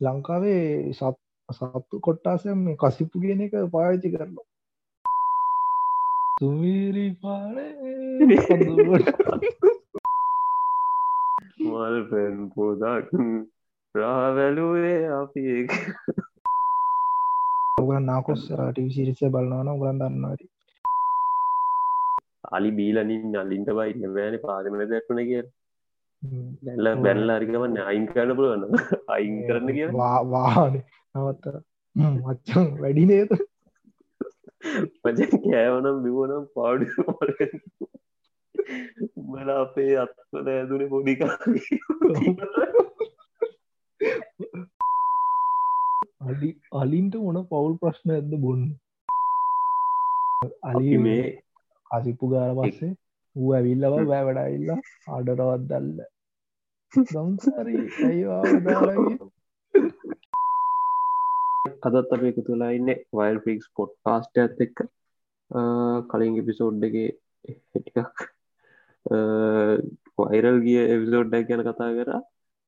ලංකාවේ සත් සත්තු කොට්ටාසම් මේ කසිප්පු කියන එක පාවිච්චි කරනවා. තුමීරි පානේ මල් පැන් පෝදක් රාවැලුවේ අපි ඔගලන් නාකොස් ටිවිසිරිස බලන්නවන උගලන් දන්නවාට අලි බීලනින් අලින්ට බයි නෑන පාරමල දැක්වන කිය දැල්ල බැල්ල අරිකමන්න අයින් කරන්න පුළුවන්න අයින් කරන්න කිය වාන නවත්තර මච්චන් වැඩි නේද මච කෑවනම් බිවනම් පාඩු උඹල අපේ අත්වද ඇදුන පොඩිකා අඩි අලින්ට මොන පවුල් ප්‍රශ්න ඇද බොන්න අලි මේ කසිප්පු ගාර පස්සේ ඌ ඇවිල්ලව බෑ වැඩයිල්ලා අඩරවත් දල්ල ඇයිවාදාලගේ අදත් අප එකතු වෙලා ඉන්න වයිල් ෆික්ස් පොට් කාස්ට ඇත් එක්ක කලින් එපිසෝඩ්ඩගේ ටිකක් වයිරල් ගිය එවිසෝඩ්ඩක් ගැන කතා කර.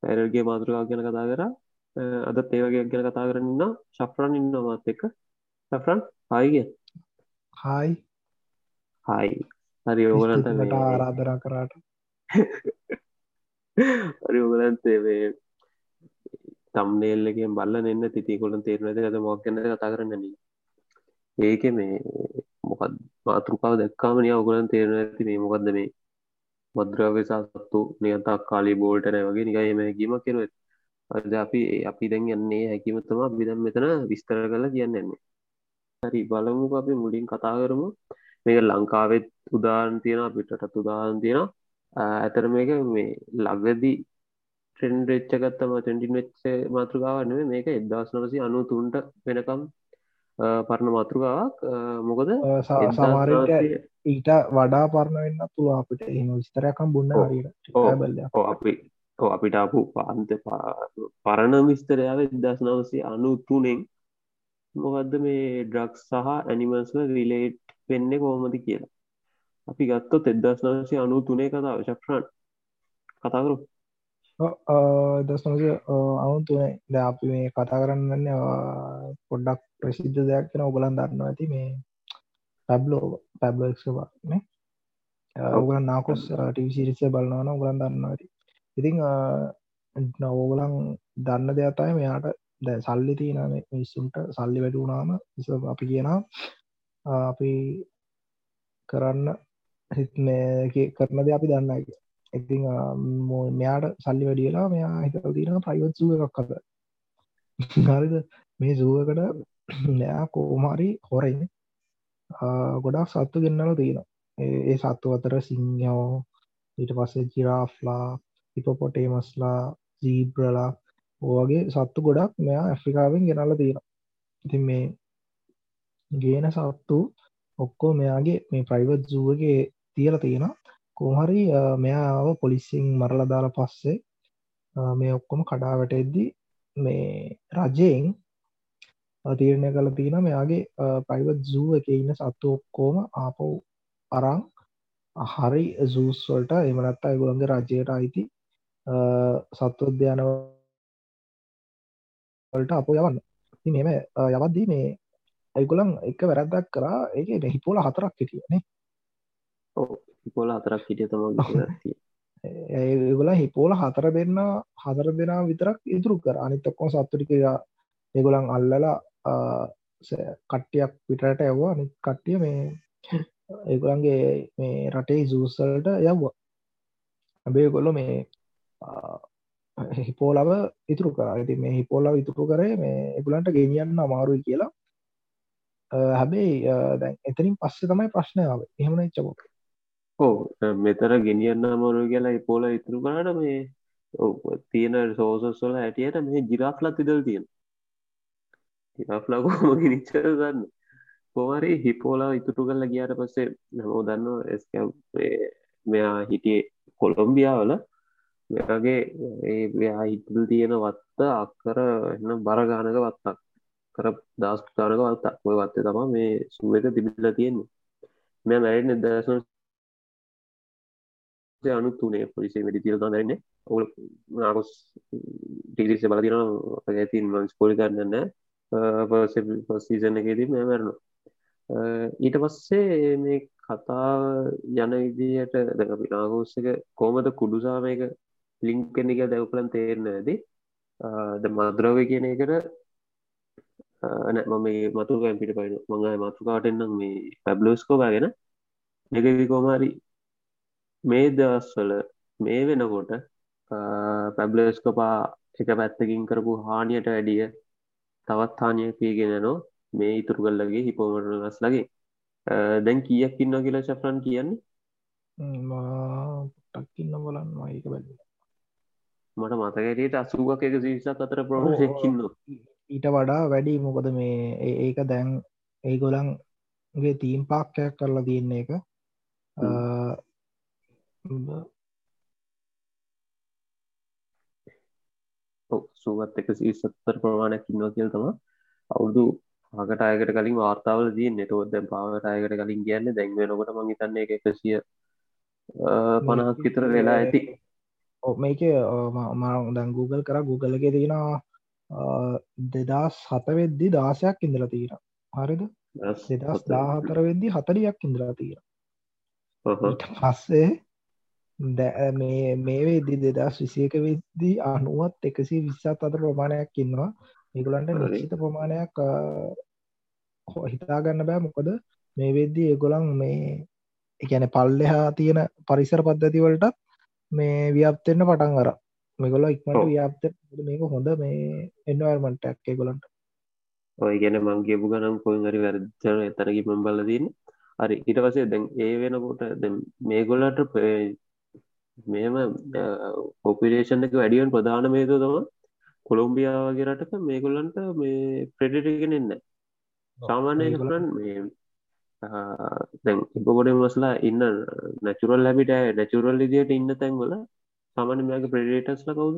පැරල්ගේ මාතෘකා ගැන කතා කර. අදත් ඒවගේ ගැන කතා කරන්න ශප්‍රන් ඉන්න මාත් එක සෆරන් හයිග හයි හයි හරි ඕගලන්ට ආරාධනා කරාට හරි ඕගලන්තේ තම්නේල්ලකින් බල්ල එන්න තිතිකොලන් තේරනද ඇත මොක් කන්න කතා කරන්න ඒක මේ මොකත් මාතෘකාව දැක්කාමනය ඔගලන් තේරන ඇති මේ මොකක්ද මේ මද්‍රවසා සත්තු නියතක් කාලි බෝල්ටන වගේ නිකයම හැකීම කෙරුව අද අපි අපි දැන් යන්නේ හැකිමතම බිදම් මෙතන විස්තර කල කියන්නෙන්නේ හරි බලමු අපි මුලින් කතා කරමු මේක ලංකාවෙත් උදාන් තියෙන අපිටටත් උදාහන් තියෙන ඇතර මේක මේ ලගදී ට්‍රෙන්ඩ් වෙච්චගත්තම ටෙන්ඩින් වෙච්ච මාතෘකාවන්න මේක එදදාස් නවසි අනු තුන්ට වෙනකම් පරණ මාතෘකාවක්. මොකද සමාරයට ඊට වඩා පරණ වෙන්න තුළ අපිට. එම විස්තරයකම් බොන්න අපි අපිට අපපු පාන්ත පරණ විස්තරයාව එදස් නවසේ අනු තුනෙන් මොකක්ද මේ ඩ්‍රක් සහ ඇනිමස්ව රිලේට් වෙන්න කෝමති කියලා අපි ගත්තොත් එදස් නවසේ අනු තුනේ කතාව ශක්්‍රන් කතාකරු දස් නොස අවුන් තුනේ. ද අපි මේ කතා කරන්න පොඩ්ඩක් ප්‍රසිද්ධ දෙයක් කෙන ඔගලන් දන්න ඇති මේ පැබ්ලෝ පැබ්ලෝක්ෂවානේ ඔගලන් නාකොස් ටිවිසිරිසය බලන්නවන ඔගලන් දන්න ඇති. ඉතිං නවෝගලන් දන්න දෙයක්තයි මෙයාට දැ සල්ලි තියන මිස්සුන්ට සල්ලි වැඩුනාම අපි කියනා අපි කරන්න හිත්නය කරන ද අපි දන්න ඉති මෙයාට සල්ලි වැඩියලා මෙයා හිත තින ප්‍රයිවට් සුව එකක් කත හරිද? මේ සුවකට නෑ කෝමාරි හොරයි ගොඩක් සත්තු දෙන්නල තියෙන ඒ සත්තු අතර සිංහෝ ඊට පස්සේ ජිරාෆ්ලා හිපොපොටේමස්ලා ජීබ්‍රලා ඕගේ සත්තු ගොඩක් මෙයා ඇෆ්‍රිකාවෙන් ගෙනල්ල තියෙන ඉතින් මේ ගේන සත්තු ඔක්කෝ මෙයාගේ මේ ප්‍රයිවට් සුවගේ තියල තියෙන කොහරි මෙයාව පොලිසිං මරල දාල පස්සේ මේ ඔක්කොම කඩාවට එද්දි මේ රජයෙන් තීරණය කළ තියෙන මෙයාගේ ප්‍රයිවට් සූ එක ඉන්න සත්තු ඔක්කෝම ආපව් අරං හරි සූස්වල්ට එමනත්තා ඇගුළන්ගේ රජයට අයිති සත්වෝද්‍යාන වලට අප යවන්න. ති මෙම යවද්දී මේ ඇගුලන් එක වැරැද්දක් කරා. ඒක හිපෝල හතරක් හිටියනේ හිපෝල හතරක් හිටිය තම ඒගොල හිපෝල හතර දෙන්න හතර දෙනා විතරක් ඉතුරු කර. අනිතක්කොම සත්තුටික ඒගොලන් අල්ලලා කට්ටියක් පිටට ඇව්වා අනි කට්ටිය මේ ඒගොලන්ගේ මේ රටේ සූසල්ට යව්වා. ඇබේ ගොල්ල මේ හිපෝලව ඉතුරු කර. ඉති මේ හිපෝල්ලා ඉතුරු කරේ මේ එගුලන්ට ගෙනියන්න අමාරුයි කියලා. හැබැයි දැන් එතනින් පස්සේ තමයි ප්‍රශ්නාව එහෙමන එච්චපොක ඕ මෙතර ගෙනියන්න අමාරු කියලා පෝල ඉතුරු කරට මේ තියෙන සෝසස්වල ඇටියට මේ ජිරාෆ්ලත් ඉදල් තියෙන ජිරාෆ්ලකෝම ගිනිච්චර ගන්න කොමරි හිපෝලා ඉතුරු කල්ල ගියාට පස්සේ නමෝ දන්න එස්ක මෙයා හිටියේ කොළොම්බියාවල මෙගේ ඒ හිටල් තියෙන වත්ත අක්කර එන්න බරගානක වත්තක්. කර දස්ථානක වත්තක්. ඔය වත්තේ තම මේ සුව එක තිබිල්ල තියෙන්නේ. මෙ මැරෙන් දසන පස්සේ අනුත් තුනේ පොලිසේ වැඩි තියල දරන්න ඔගුල නාකොස් ටිලිස බලතින ඇතින් මන්ස් පොලි කරන්න සීසන එකේදී මැරණු. ඊට පස්සේ මේ කතා යන විදියට දැකපි නාගෝස්සක කෝමද කුඩුසාමයක ලිංකනික දැවකලන් තේරන ඇති ද මද්‍රව කියන එකට නෑ මම මතු පිට පයින මඟ මතුකාටෙන්නම් මේ පැබ්ලෝස්කෝබා ගෙන. එකවි කෝමාරි මේ දවස්වල මේ වෙනකොට පැබ්ලස්කපා එක පැත්තකින් කරපු හානියට වැඩිය තවත් හානිය පීගෙන නෝ මේ ඉතුරු කල්ලගේ හිපෝමට ගස් ලගේ දැන් කියක් ඉන්න කියලා ශෆ්‍රන් කියන්නේ? ටක්කින්න බලන්න ඒක බැල මට මතකැටට අසුවක් එක සිසක් අතර ප්‍රෝෂකින්න ඊට වඩා වැඩි මොකද මේ ඒක දැන් ඒ ගොලන්ගේ තීම් පාක්කයක් කරලා තියන්නේ එක සුවත් එක සීසත්තර ප්‍රමාණයක් ඉන්නවා කියල් තම අවුදු පකට අයකට කලින් වාර්තාවල දී නෙටෝත් දැම් පාවට අයකට කලින් කියන්න දැන්වෙනකොට මං හිතන්න එක එකසිය පණහක් විතර වෙලා ඇති. මේක ම දැන් Google කර. Google එක තියෙනවා දෙදස් හතවෙද්දි දාසයක් ඉඳලා තියෙන හරිද? දෙදස් දාහතර වෙද්දි හතරියක් ඉඳලා තියෙන පස්සේ මේ මේ වෙදදි දෙදස් විසියක වෙද්දී අනුවත් එකසි විස්සත් අතර ප්‍රමාණයක් ඉන්නවා. ඒගුලන්ට නිශ්චිත ප්‍රමාණයක් හිතාගන්න බෑ. මොකද මේ වෙද්දී ඒගොලන් මේ එකැන පල්ලෙහා තියෙන පරිසර පද්ධතිවලටත් මේ ව්‍යාප්තෙන්න්න පටන් අර මෙගොල ඉක්මට ව්‍යාප්ත මේක හොඳ මේ එන්වර්මන්ටක් ඒගොලන්ට ඔය ගැන මංගේපු ගනම් කොහරි වැරදින එතරකි මම්බලදන්න හරි ඉට පසේ දැන් ඒ වෙනකොට මේගොල්ලට මෙම පොපිරේෂන් එක වැඩියන් ප්‍රධාන මේතු තම කොළොම්බියා වගේ රටක මේගොල්ලන්ට මේ ප්‍රෙඩිටගෙන එන්න සාමාන්‍ය කරන් මේ දැන් ඉපකොට මස්ලා ඉන්න නැචුරල් ලැබිට නැචුරල් ඉදියට ඉන්න තැන්වල සාමාන්‍ය මේක ප්‍රඩේටස්ල කවුද?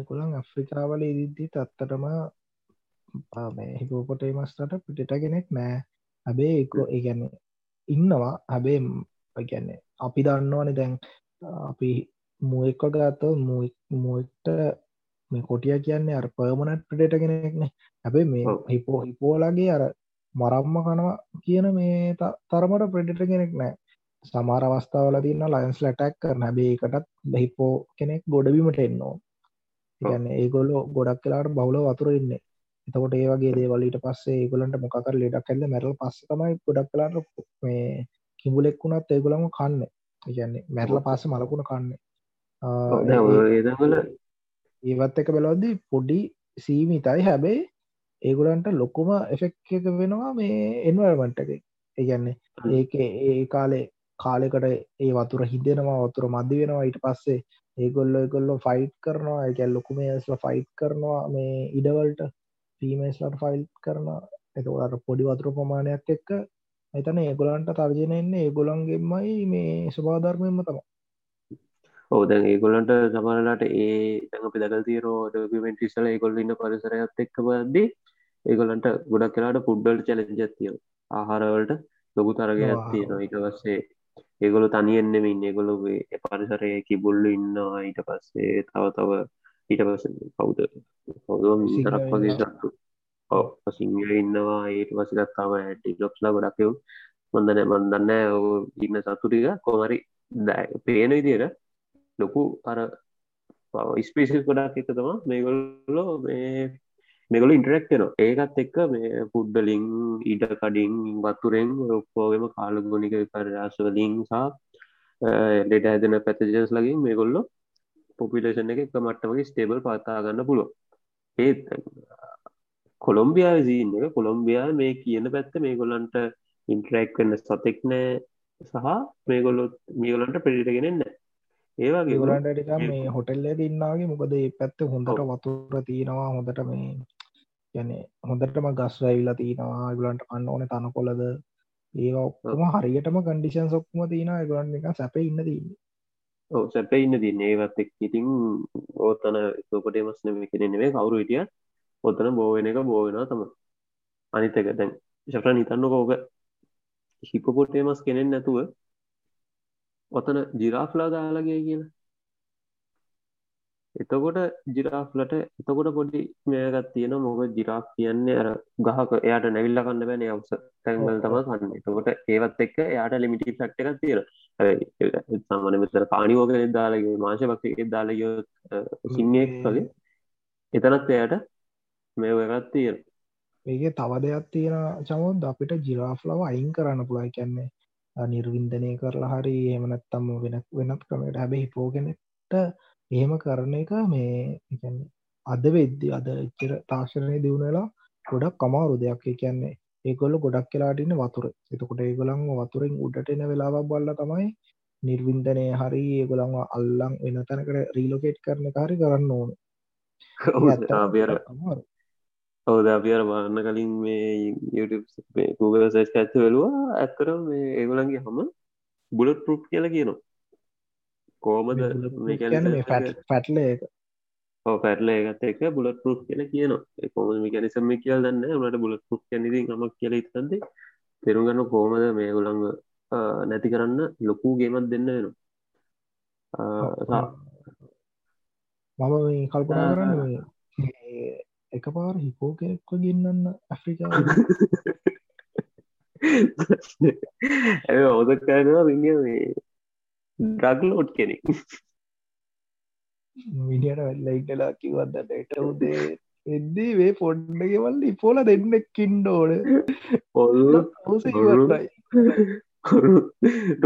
එකුළන් ඇෆ්‍රිකාවල ඉදිද්දි තත්තටම හිපෝපොටේ මස්ටට පිටිට කෙනෙක් නෑ හැබේ එකෝ ඒගැන ඉන්නවා. හැබේ ගැන්නේ අපි දන්නවන දැන් අපි මුවෙක්ක ගත්ත මුවට මේ කොටිය කියන්නේ අර පර්මනට් ප්‍රඩේට කෙනෙක්නේ. හැබේ මේ හිපෝ හිපෝලගේ අර මරම්ම කනවා කියන මේ තරමට ප්‍රඩිට කෙනෙක් නෑ. සමාර අවස්ථාවල තින්න ලයින්ස් ලටැක් කරන. හැබේ එකටත් බහිපෝ කෙනෙක් ගොඩබීමට එන්නවා ගන්න ඒගොල්ලො ගොඩක් කලාට බවුල වතුර ඉන්න එතකොට ඒ වගේ දේවලට පස්සේ ඒගොලන්ට මොකර ලෙඩක් ඇල්ල මැරල් පස්ස තමයි ගොඩක් කලාට මේ කිඹුලෙක් වුණත් ඒගොලම කන්න. කියන්නේ මැරල පස්ස මලකුණ කන්න. ඒවත් එක බලවද්දි පොඩි සීමිතයි. හැබැයි ඒගොලන්ට ලොකුම එෆෙක් එක වෙනවා මේ එන්වර්මන්ට එක ඒගැන්නේ ඒක ඒ කාලේ කාලෙකට ඒ වතුර හිදෙනවා වතුර මධ්‍ය වෙනවා. ඊට පස්සේ ඒගොල්ල ගොල්ල ෆයිට් කරනවා. ඇගැල් ලොකුම ඇස්ල ෆයිට් කරනවා මේ ඉඩවල්ට. ෆීමේස්ලට ෆයිල් කරන එතකට පොඩි වතුර ප්‍රමාණයක් එක්ක එතන ඒගොලන්ට තර්ජන එන්නේ ඒගොලන්ගෙන්මයි මේ ස්වභාධර්මයම තම ඕදැන් ඒගොලන්ට සමරලාට ඒ තැඟ පිදකල් තීරෝ ඩකමෙන්ට ඉසල ඒගොල්ල ඉන්න පරිසරයත් එක්ක බද්දී ඒගොලන්ට ගොඩක් කලාට පුඩ්ඩල් චලජත්තිය ආහාරවලට ලොකු තරගයක් තියෙනවා. ඊට පස්සේ ඒගොලු තනියෙන්නෙමින් ඒගොලුගේ පරිසරය කිබුල්ලු ඉන්නවා. ඊට පස්සේ තව තව ඊට පස කවුද? කවුද? විසිතරක් වගේ සත්තු සිංහල ඉන්නවා ඒට පසිගත්තාම ඇටි ලොක්ස්ලා ගොඩක්යව් මොඳන මන්දන්න ඔ ඉන්න සතුටික කොමරි පේන විදියට ලොකු අර ස්පේසිස් ගොඩක් එක තම මේගොල්ලෝ මේ මෙගොල ඉන්ටරෙක්ටන ඒකත් එක්ක මේ පුඩ්ඩලින් ඊට කඩින් වත්තුරෙන් ඔක්කෝගම කාලගුණික පරරාශවලින් සහ ලෙඩ හැදෙන පැතජස් ලගින් මේගොල්ලො පොපිලේෂන් එක එක මට්ටමගේ ස්ටේබල් පාතා ගන්න පුළුව ඒත් කොළොම්බියා විසින්න එක කොළොම්බියා මේ කියන පැත්ත මේගොල්ලන්ට ඉන්ටරෙක් වෙන්න සතෙක් නෑ සහ මේගොල්ලො මේගොලන්ට පිරිටගෙනෙන්න ඒවාගේ ගොලන්ට මේ හොටෙල්ල ඉන්නාගේ මොකද ඒ පැත්ත හොඳට වතුර තියෙනවා හොඳට මේ ගැන හොඳටම ගස් රැවිල්ලා තියෙනවා. ගලන්ට අන්න ඕන තන කොලද ඒවා ඔක්කම හරියටම කන්ඩිෂන් සොක්ම තියෙන ගලන් එක සැප ඉන්න තින්න සැප ඉන්න තින්න ඒවත් එක් ඉතින් ඕතන සෝපටේ මස්න කෙනෙනෙේ කවුරු හිටිය ඔත්තන බෝවෙන එක බෝවෙන තම අනිතක දැන් ශප්‍ර නිතන්න කෝක හිපපොටේමස් කෙනෙන් නැතුව ඔතන ජිරාෆ්ලා දාලගේ කියලා එතකොට ජිරාෆ්ලට එතකොට පොඩි මේකත් තියෙන මොක ජිරාෆ් කියන්නේ අර ගහක එයාට නැවිල්ල කන්න බෑන අවස. තැන්වල තම කන්න. එතකොට ඒවත් එක්ක එයාට ලිමිටි ෆක්ට එකක් තියෙන සාමන මෙතර කානිවෝක දාලගේ මාශ පක්ෂ දාලයෝ සිංහෙක් වගේ එතනත් එයට මේ එකත් තියෙන. ඒගේ තව දෙයක් තියෙන චමුත් අපිට ජිරාෆ්ලව අයින් කරන්න පුළයි කැන්නේ නිර්වින්දනය කරලා හරි එමනත්තම්ම වෙන වෙනත් ක්‍රමයට හැබැ හිපෝගෙනට එහෙම කරන එක මේ අද වෙද්දි අද එච්චර තාක්ෂණය දියුණලා ගොඩක් කමාරු දෙයක්. කියන්නේ ඒගොල්ල ගොඩක් කියලාටින්න වතුර. එතකොට ඒගොලන් වතුරින් උඩට එන වෙලාවක් බල්ල තමයි නිර්වින්දනය හරි ඒගොළන්ව අල්ලං වෙන තැනකට රීලෝකේට් කරන හරි කරන්න ඕන ඔවද අපිර බාන්න කලින් මේ YouTube Google සස් ඇත්ත වෙලවා ඇත්තර මේ ඒගොලන්ගේ හම බුලත් පෘප් කියල කියනවා. කෝමද පැටල පැටල ඒගත් එක බුලත් පෘප් කියල කියනවා. කොම මිකැනිසම කියල් දන්න මට බුලත් පෘප් කැනති මක් කියල ඉතන්ද තෙරුගන්න කෝමද මේ ගුළඟ නැති කරන්න ලොකූ ගේමත් දෙන්න වෙනවා. මම කල්පනා කරන්න එක පාර හිපෝ කෙනෙක්ව ගන්නන්න ඇෆ්‍රිකා ඇ ඔදකනවා විග මේ ඩ්‍රග්ලෝඩ් කෙනෙක්. මිනිට වෙල්ලයිටලා කිවදන්න එට උදේ එද්දී වේ පොඩ්ඩගෙවල් ඉපෝල දෙන්නෙක් කින්ඩෝඩ ඉවරයි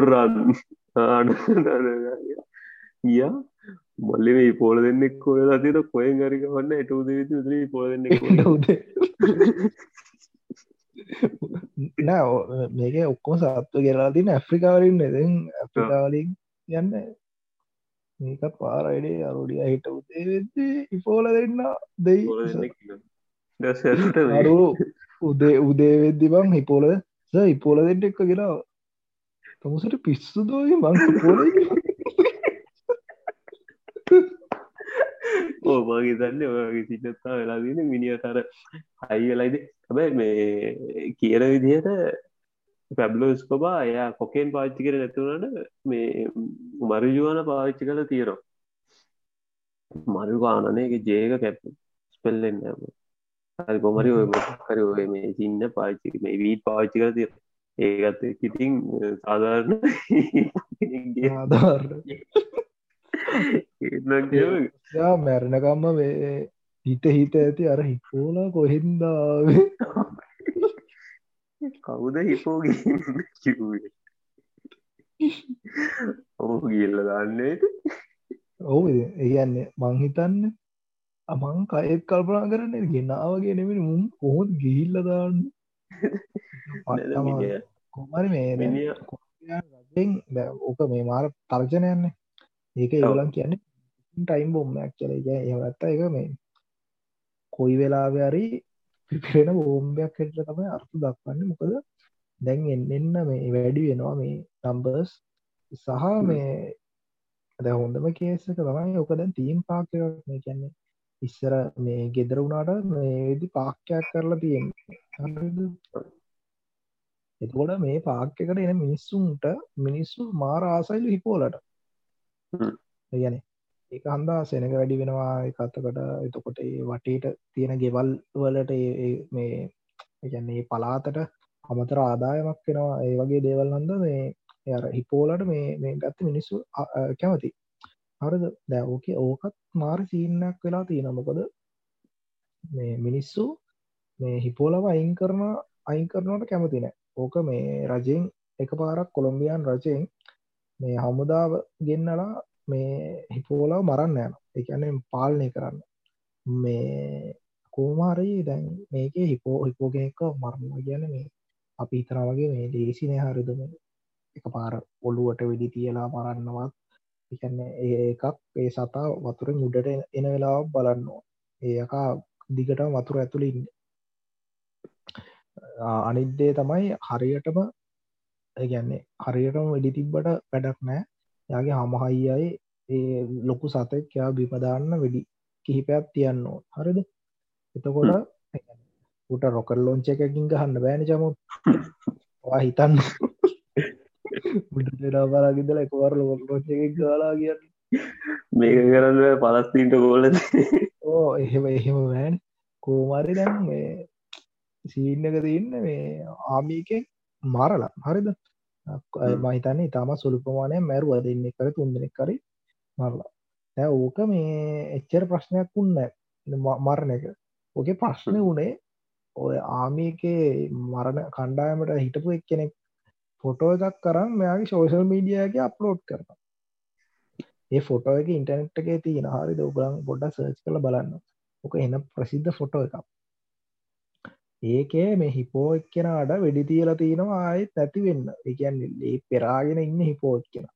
රන් ගිය මල්ලි මේ පෝල දෙන්නෙක් කොල තින කොයෙන් ගරික වන්න එට උද විති පෝල දෙන්නෙක් උදේ. නෑ මේක ඔක්කොම සත්ව කියලා තින ඇෆ්‍රිකාවලින් නෙද ඇෆ්‍රිකාවලින් යන්න මේක පාරයිඩේ අරුඩිය හිට උදේ වෙද්දී ඉපෝල දෙන්න දෙයි. අරු උදේ උදේ වෙද්දි බං හිපෝල ඉපෝල දෙට එක්ක ගෙලා තමුසට පිස්සු දෝයි මං පෝල ඕමගේ දන්න ඔයාගේ සිටත්තා වෙලාදන මිනිිය තර හයි වෙලයිද හැබැයි මේ කියන විදිහට පැබ්ලෝස් කොබා එයා කොකෙන් පාච්චි කර නැතුවනට මේ මරජුවන පාවිච්චි කල තීරෝ මරු ගානනයක ජේක කැප් ස්පෙල්ලෙන්න හරි කොමරි ඔය හරි ඔය මේ සින්න පාච්චි මේ වීත් පාච්චි කර තිය ඒගත් ඉතින් සාධාරණ. ආධාර මැරණකම්ම මේ හිත හිත ඇති අර හිපෝල කොහෙන්දාවේ? කවුද හිපෝග ඔහු කියල්ල දන්නේ ඔහු ඒයන්නේ මංහිතන්න අමං කයත් කල්පනා කරන ගෙනාවගේ නෙමෙන මුම් කොහොත් ගිහිල්ල දාන්න? කොමරි මේ ඕක මේ මාර තර්ජනයන්නේ ඒක ඒගලන් කියන්නේ ටයිම් බොම්මයක් කියල. ඒවත්ත එක මේ කොයි වෙලාවරි පිපෙන බෝම්බයක් හෙට තමයි අර්ථ දක්වන්න. මොකද දැන් එන්න මේ වැඩි වෙනවා මේ නම්බර්ස් සහ මේ ද හොඳම කේසක තමයි ඕක දැන් තීම් පාක් මේ කියන්නේ ඉස්සර මේ ගෙදර වුණාට මේදි පාක්කයක් කරලා තියෙන් එතකොට මේ පාක්්‍යකට එන මිනිස්සුන්ට මිනිස්සු මාර ආසයිලු හිපෝලට ගැන ඒක හන්දා සෙනක වැඩි වෙනවා එකත්තකට එතකොට ඒ වටේට තියෙන ගෙවල් වලට මේ ගැන්නේ පලාතට අමතර ආදායමක් වෙනවා. ඒ වගේ දේවල් හන්ද මේ ය හිපෝලට මේ මේ ගත්ත මිනිස්සු කැමති. හරද? දැෝකේ ඕකත් මාර සීනයක් වෙලා තියෙනමකොද මේ මිනිස්සු මේ හිපෝලව අයින් කරන අයින් කරනවට කැමතින ඕක මේ රජයෙන් එක පාරක් කොළොම්බියන් රජයෙන් මේ හමුදාව ගෙන්නලා මේ හිපෝලාව මරන්න යන එකන පාලනය කරන්න. මේ කෝමාරී දැන් මේක හිපෝ හිපෝගෙනෙක්ක මරණ කියන මේ අපි ඉතර වගේ මේ දේශිනය හරිදම එක පාර ඔල්ලුවට වෙඩි තියලා මරන්නවත්. එකන්න ඒකක් ඒ සතා වතුර මුඩට එන වෙලාව බලන්නවා ඒකා දිගට වතුර ඇතුළින් අනිද්දේ තමයි හරියටම ගැන්නේ හරියටම වෙඩි තිබ්බට වැඩක් නෑ. යාගේ හමහයියයි ඒ ලොකු සතෙක් යා බිපදාන්න වෙඩි කිහිපයක් තියන්න ඕ හරිද? එතකොට උට රොකල් ලොංච එකකින් ගහන්න බෑන චම හිතන්න. ඩාබලාගිදල එකවර ලොක රෝචක ගලා කියන්න මේක කරන්න පලස්තීන්ට ගෝල ඕ එහෙම එහෙම වැෑන් කෝමාරි දැන් මේ සීන්නක තියන්න මේ ආමීකෙන් මාරලා. හරිද මහිතන්නේ ඉතාම සුළු ප්‍රමාණය මැරුව දෙන්න කර තුන්දෙනෙක් කරි මරලා. ඇ ඕක මේ එච්චර ප්‍රශ්නයක් වුන්න මරණ එක ඕක ප්‍රශ්න වනේ ඔය ආමිකේ මරණ කණ්ඩායමට හිටපු එක් කෙනෙක් ෆොටෝ එකක් කරන්න මෙයාගේ ශෝෂල් මීඩියගේ අප්ලෝඩ් කරන ඒ ෆොටෝ එක ඉන්ටනෙට් එකේ තියෙන හරි ඔබලන් පොඩ්ඩ සර්ච් කළ බලන්න. ඕක එන ප්‍රසිද්ධ ෆොටෝ එකක් ඒකේ මේ හිපෝ එක්කෙනට වෙඩි තියලා තියෙනවා ආයෙත් නැති වෙන්න. එකන්නේ ඒ පෙරාගෙන ඉන්න හිපෝ එක්කෙන.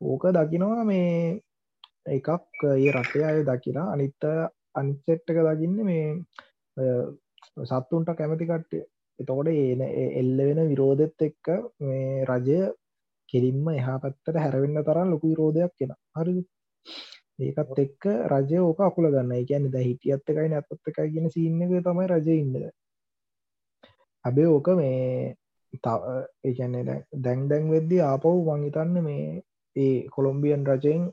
ඕක දකිනවා මේ එකක් ඒ රටේ අය දකින අනිත්ත අනිසෙට්ටක දකින්න මේ සත්තුන්ට කැමති කට්ටය. එතකොට ඒන එල්ල වෙන විරෝධෙත් එක්ක මේ රජය කෙලින්ම එහා පැත්තට හැරවෙන්න තරම් ලොකු විරෝධයක් කෙන හරි ඒකත් එක්ක රජය ඕක අකුල ගන්න එකන්න ද හිටියත් එකයි නැත්තත් එකයි ගෙන සින්නක තමයි රජය ඉන්නද අබේ ඕක මේ ඒන්නේ දැන් දැන් වෙද්දි ආපව් වංහිතන්න මේ ඒ කොළොම්බියන් රජයෙන්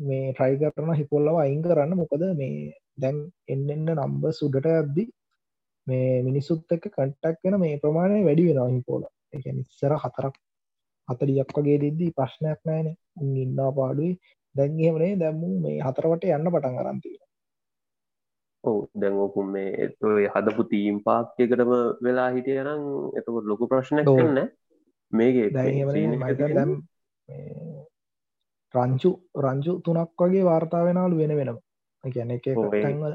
මේ ට්‍රයි කරන හිපොල්ලව අයින් කරන්න. මොකද මේ දැන් එන්න එන්න නම්බ සුඩට ඇද්දි මේ මිනිස්සුත් එක්ක කට්ටක් වෙන මේ ප්‍රමාණය වැඩි වෙනවා හිපෝල එක නිස්සර හතරක් හතලියක් වගේ දෙද්දී ප්‍රශ්නයක් නෑන ඉන්නා පාඩුයි දැන්ගේමනේ දැම්මු මේ හතරවට යන්න පටන් අරන්තිය ඔව දැන්ෝකුම් මේ ඔය හදපු තීම් පාක්්‍යකටම වෙලා හිටිය නම් එතකොට ලොකු ප්‍රශ්නයක් කරන්න මේගේ රංචු රංචු තුනක් වගේ වාර්තාාවෙනලු වෙන වෙනම. ගැන එක තැන්වල.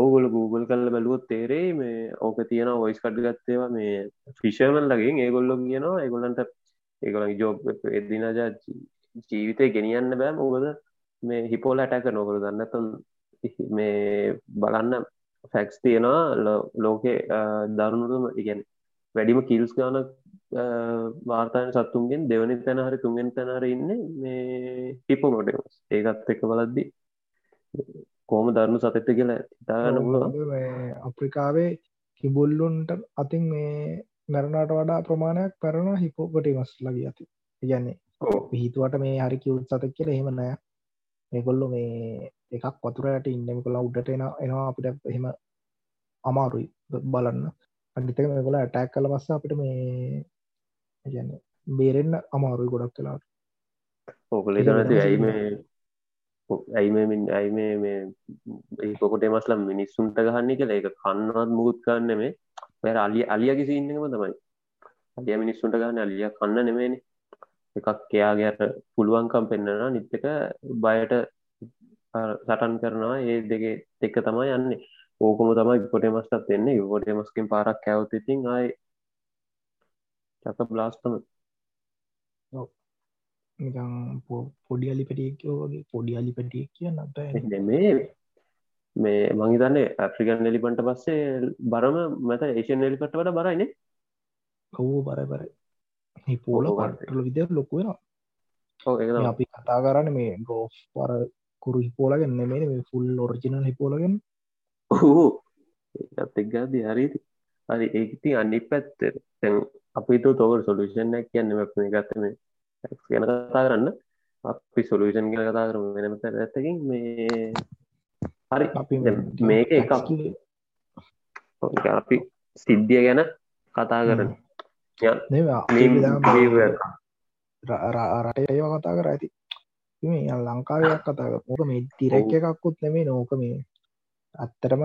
ඕගොල Google කල්ල බැලුවොත් තේරේ මේ ඕක තියෙන ඔයිස් කඩ් ගත්තේවා මේ ෆිෂර්මන් ලගින් ඒගොල්ලො කියනවා. ඒගොල්ලන්ට ඒගොල ජෝබ් එදිනජා ජීවිතය ගෙනියන්න බෑ. මොකද මේ හිපෝල ඇටැක නොකර දන්නතුන් මේ බලන්න ෆැක්ස් තියෙනවා. ලෝකේ දරුණුටම ඉගැන වැඩිම කිල්ස් ගාන වාර්තාන සත්තුන්ගෙන් දෙවනි තැන හරි තුන්ගෙන් තැනර ඉන්න මේ හිපෝ මොඩස් ඒකත් එක බලද්දි කෝම දරුණු සතත්ත කියලා හිතාගන්න පුළුව අප්‍රිකාවේ කිබුල්ලුන්ට අතින් මේ මැරණට වඩා ප්‍රමාණයක් පැරණ හිපෝපටි මස් ලග ඇති ඉගන්නේ පිහිතුවට මේ හරි කිවුත් සතක් කියල එහෙම නෑ. මේකොල්ලු මේ එකක් වතුරයට ඉන්නම කොලා උඩට එන එනවා අපිට එහෙම අමාරුයි. බලන්න. අනිතක මේකොල ඇටැක් කල පස්ස අපිට මේ ගැන්න බේරෙන්න්න අමාරුයි ගොඩක් කලාට ඕකලේ තනති ඇයි මේ ඇයි මෙමින් ඇයි මේ මේ ඒකොකොට මස්ලම් මිනිස්සුන්ට ගහන්නේ කියලා ඒක කන්නවත් මුකුත් ගන්න මේ වැර අලිය අලියගේ සින්නකම තමයි. අලිය මිනිස්සුන්ට ගන්න අලිය කන්න නෙමේන එකක් එයාගේට පුළුවන්කම් පෙන්න්නන නිත්තක බයට සටන් කරනවා. ඒ දෙක දෙක තමයි යන්නේ. ඕකම තමයි පොට මස්ටත් එන්නේ පොට මස්කින් පාරක් කැවත ඉතින් ආයි චක බ්ලාස්ටම නිකං පොඩි අලි පැටියෝ වගේ. පොඩි අලි පැටිය කියන්න මේ මේ මංහිතන්නේ ඇෆ්‍රිකන් එලිපන්ට පස්සේ බරම මත ඒෂන් එලිපට වට බරයින කවෝ බර බර පෝල පටල විදිර ලොකුවෙන අපි කතා කරන්න මේ ගෝෆ් පර කුරු හිපෝලගෙන් නෙමේ මේ ෆුල් ඔරිජිනල් හිපෝලගෙන් ඕ ඒත් එක්ගාදී හරිති හරි ඒකති අන්නි පැත්තර තැන් අපි තු තෝව සොලුෂණයක් කියන්න මේ ගත්තම ගැන කතා කරන්න. අපි සොලූෂන් ගැන කතා කරම වෙනමත ඇත්තකින් මේ හරි. අපි මේක එකක්. අපි සිද්ධිය ගැන කතා කරන රට ඒව කතා කර ඇති මේ ලංකාවයක් කතා ඕක මේ තිරෙක් එකක්කුත් නෙමේ නෝක මේ අත්තරම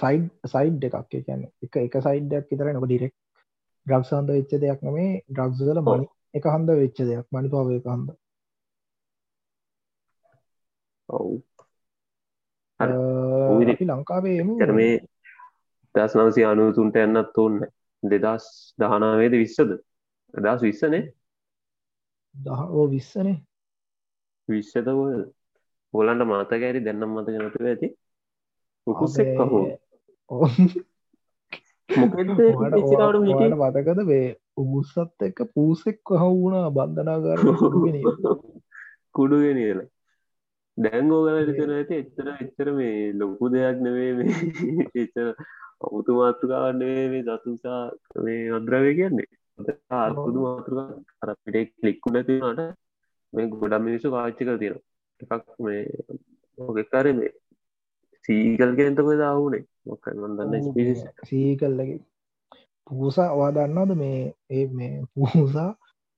සයිඩ් සයිඩ් එකක්. කියන්න එක එක සයිඩ්ඩයක් විතර නොක ඩිරෙක් ඩ්‍රක්ස් හන්ද වෙච්ච දෙයක් නෙමේ ඩ්‍රක්ස්ල මනි එක හන්ද වෙච්ච දෙයක්. මනි පාව අපි ලංකාවේ කරමේ දස් නවසි අනුතුන්ට එන්නත් ඔන්න දෙදස් දහනාවේද විස්සද දස් විස්සනේ දහෝ විස්සනේ. විශ්ෂත හොලන්ට මාතකෑරි දෙන්නම් මත නතුව ඇති? උකුසෙක් කහෝ මොකට මතකද වේ උගුස්සත් එක්ක පූසෙක් හවුුණා බන්ධනාගර කුඩුගෙන කියලා දැංගෝ ගලටන ඇති එච්චර එච්චර මේ ලොකු දෙයක් නෙවේ මේ එච්චර ඔමුතු මාත්තුකාවන්නේ මේ දතුසා මේ අද්‍රවය කියන්නේ අර්බුදු මාතෘක අරපිට කලික්කුඩ තිනට මේ ගොඩම් මිනිස්සු පාච්චි කර තියෙන එකක් මේ ඕකෙකාර මේ සීගල් කෙනතක දාවනේ මොක දන්න ස්පිසි සීකල්ලගේ පූසා වා දන්නද මේ ඒ මේ පූසා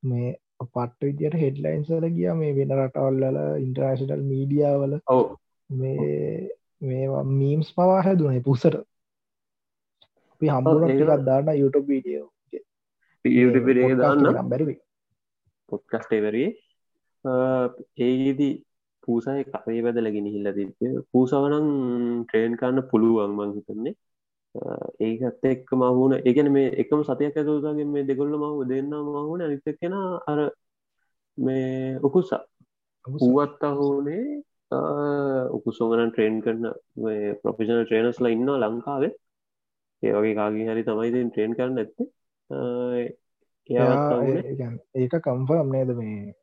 මේ පට්ට විදියට හෙඩ්ලයින්සල ගිය මේ වෙන රටවල්ල ඉන්ටර්නශනල් මීඩියාවල ඔව. මේ මේවා මීම්ස් පවා හැදුනේ පුසට. අපි ටිකක් දාන්න YouTube වීඩියෝ පිඩේ දාන්න. බැරිවි පොඩ්කස්ටේවරේ ඒගේදී පූසාය කරේ වැදලගෙන හිල්ල තිබේ පූසාවනං ට්‍රේන් කන්න පුළුවන් මං හිතන්නේ. ඒකත් එක්ක මහුණ ඒගැන මේ එකම සතියක් ඇතුතාගේ මේ දෙගොල්ල මහු දෙන්න මහුණ අනිත කෙන අර මේ උකුස්සා. පුුවත් අහුනේ උකුසෝගන ට්‍රේන් කරන ප්‍රොෆිෂන ට්‍රේනස්ලා ඉන්න ලංකාවේ. ඒවගේ කාගේ හරි තමයි ට්‍රේන් කරන්න ඇත්තේ ඒක කම්ෆර්ම් නේද මේ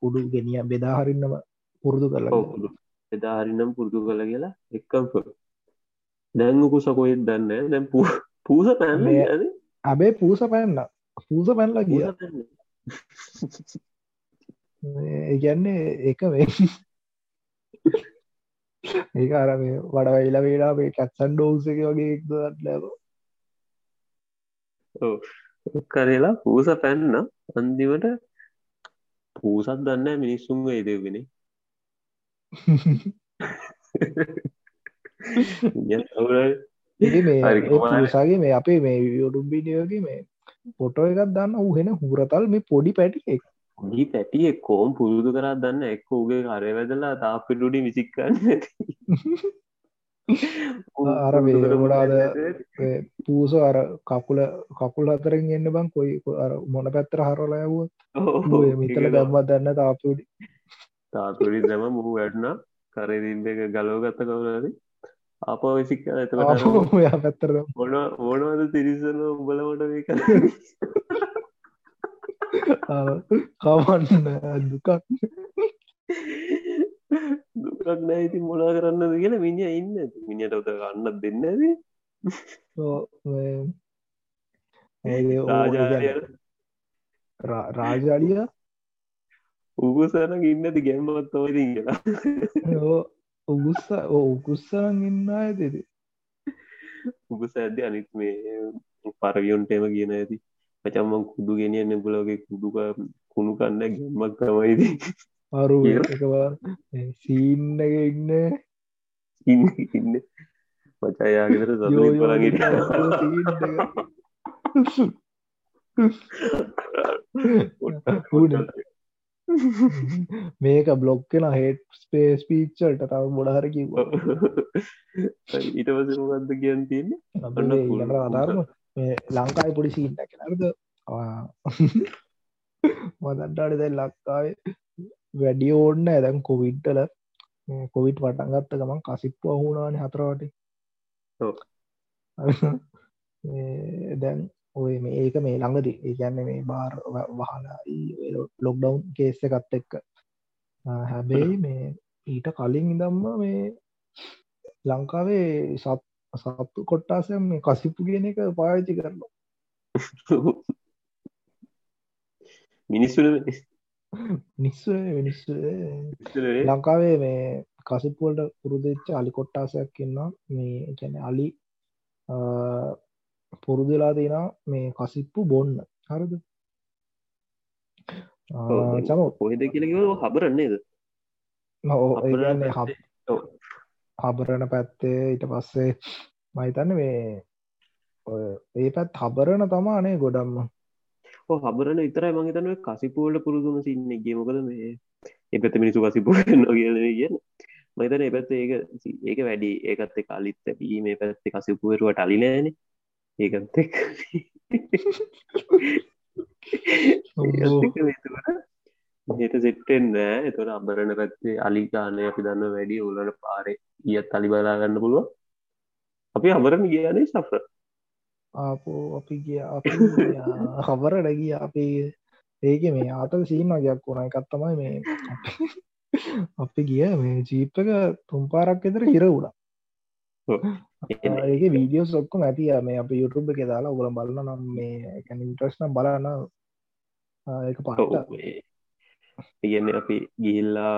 කුඩු ගෙනිය බෙදාහරින්නම පුරුදු කරලා එදා හරිනම් පුරුදු කළ කියලා එක්කම් දැංගුකු සකොයිත් දන්න දැම් පූස පැන්න අබේ පූස පැන්න පූස පැන්ලා කිය ඒගැන්නේ ඒක මේ ඒක අර මේ වඩ වේලා මේ කැත්සන් ඩෝස එක වගේ එක්දත් ලැබ කරලා පූස පැන්න. අන්දිමට පූසත් දන්න මිනිස්සුන්ග ඉදවෙන ඒ මේ අපේ මේ යුටුම්බිඩියෝගේ මේ පොටෝ එකක් දන්න ඌහෙන හුරතල් මේ පොඩි පැටි එක් ඩි පැටිය කෝම් පුරුදු කරා දන්න? එක්ක උගේ කරය වැදලා තාපිටුඩි විසික්කන්න අර මේ ගොඩාද පූස අර කකුල කකුල් අතරෙන් එන්න බං කොයි අර මොන පැත්තර හරලයවුව මිතල ගම්මත් දන්න තාපුඩි තාතුරි දම මුහු වැඩනා කරදිින්ද එක ගලෝගත්ත කවුලද අප විසික් ඇතකට ඔයා පැත්තර මොන ඕනවද තිරිසන උඹලමට මේ කර කවන්න දුකක් දුකක් නෑති මොනා කරන්නද කියලා මිනිිය ඉන්න. මිනිට උත ගන්න දෙන්න රාජාරය රාජාලිය උගසන ඉන්නති ගැම්මත් තෝති කියලා. උගුස්ස උකුස්සරන් ඉන්න ඇතිද උගස ඇද අනිත් මේ පරවියොන්ටේම කියන ඇති. පචම්මන් කුදු ගෙනියන්න පුලගේ කුදුක කුණු කන්න ගැම්මක් තමයිද අරු? එකවා සීන්න ඉන්න. ඉන්න. ඉන්න මචායාගෙතර පලගෙන මේක බ්ලොක්කෙන හෙට් ස්පේස් පීච්චල්ට තව බොඩහර කිව්ව. ඊට පසමගත්ද කියන් තියන්නේ? අපේ ඊළඟට අදාරම මේ ලංකායි පොඩි සීන්ට කෙනරද මදන්ටාට දැයි ලක්කාවේ වැඩිය ඕන්න ඇදැන් කොවිඩ්ටල කොවිට් වටන්ගත්ත ගමන් කසිප්පු අහුණාන හතරවට. දැන් ඔය මේ ඒක මේ ළඟදී ඒකන්න මේ බාර් වහලා ලොක්ඩවන්් කේස්ස එකත් එක්ක. හැබැයි මේ ඊට කලින් ඉදම්ම මේ ලංකාවේ සත් සත්තු කොට්ටාසය මේ කසිප්පු කියන එක පාවිච්චි කරනවා. මිනිස්සුන නිස්ස මිනිස්ස ලංකාවේ මේ කසිපුවලට පුරුදච්ච අලි කොට්ටාසයක් කියන්නවා මේ කැන අලි පුරුදුලා තියෙන මේ කසිප්පු බොන්න. හරද? චම කොහෙද කියලකිව හබරන්නේද. හබරණ පැත්තේ ඊට පස්සේ මහිතන්න මේ ඔය ඒ පැත් හබරණ තමානේ ගොඩම්ම හබරන විතරයි මහිතනුව කසිපුවලට පුරුදුම සින්න ගේමකද මේ එපත මිනිසු කසිපු නො කියල කියන මහිතන එපැත්ත ඒක ඒක වැඩි. ඒකත් කාලිත් ඇැබී මේ පැත්ති කසිපුවරුවට අලිනෑන ඒකත් එක් හට සෙට්ටෙන් නෑ. එතොට අබරණ පැත්තේ අලිකානය අපි දන්න වැඩි උලට පාරේ ඊයත් අලි බලාගන්න පුළුව අපි අබරණ ගියනේ සෆ්‍ර ආපෝ අපි ගිය අපි හබරට ගිය අපි ඒක මේ ආතල් සීන වගයක් වුණ. එකත් තමයි මේ අපි ගිය මේ ජීප්ක තුම්පාරක් එතර හිර වුණා. ඒක වීඩියෝ ඔක්කොම ඇති මේ අප YouTube එක දාලා ඔගල බලන්න නම් මේ ඉන්ට්‍රස්නම් බලන්න. ඒක පට ඉගන්න අපි ගිහිල්ලා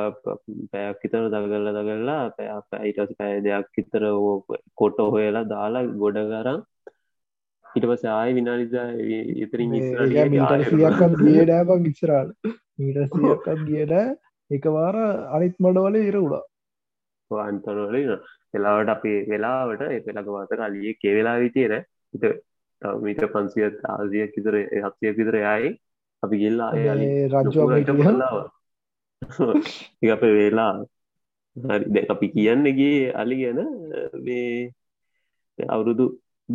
පැයක් විතර දගල්ල දගල්ලා පැ අයිටස් පැය දෙයක් විතර කොට හොයලා දාලා ගොඩ කරම් ඊට පස ආය විනානිදා ඉතරින් මීටසියක්කත් ගිය ඩෑපක් ඉස්සරාල මීටසියක්කත් ගියට එක වාර අනිත් මඩවල ඉර උඩා. අන්තනවල වෙලාවට අපි වෙලාවට එපෙලක වාත කලිය කෙවෙලා විතියර ඉත මීට පන්සියත් ආසියක් විතර හත්සිය විතර යයි අපි ගිල්ලා රජ අප වෙලා හරි දැ අපි කියන්නගේ අලි ගැන මේ අවුරුදු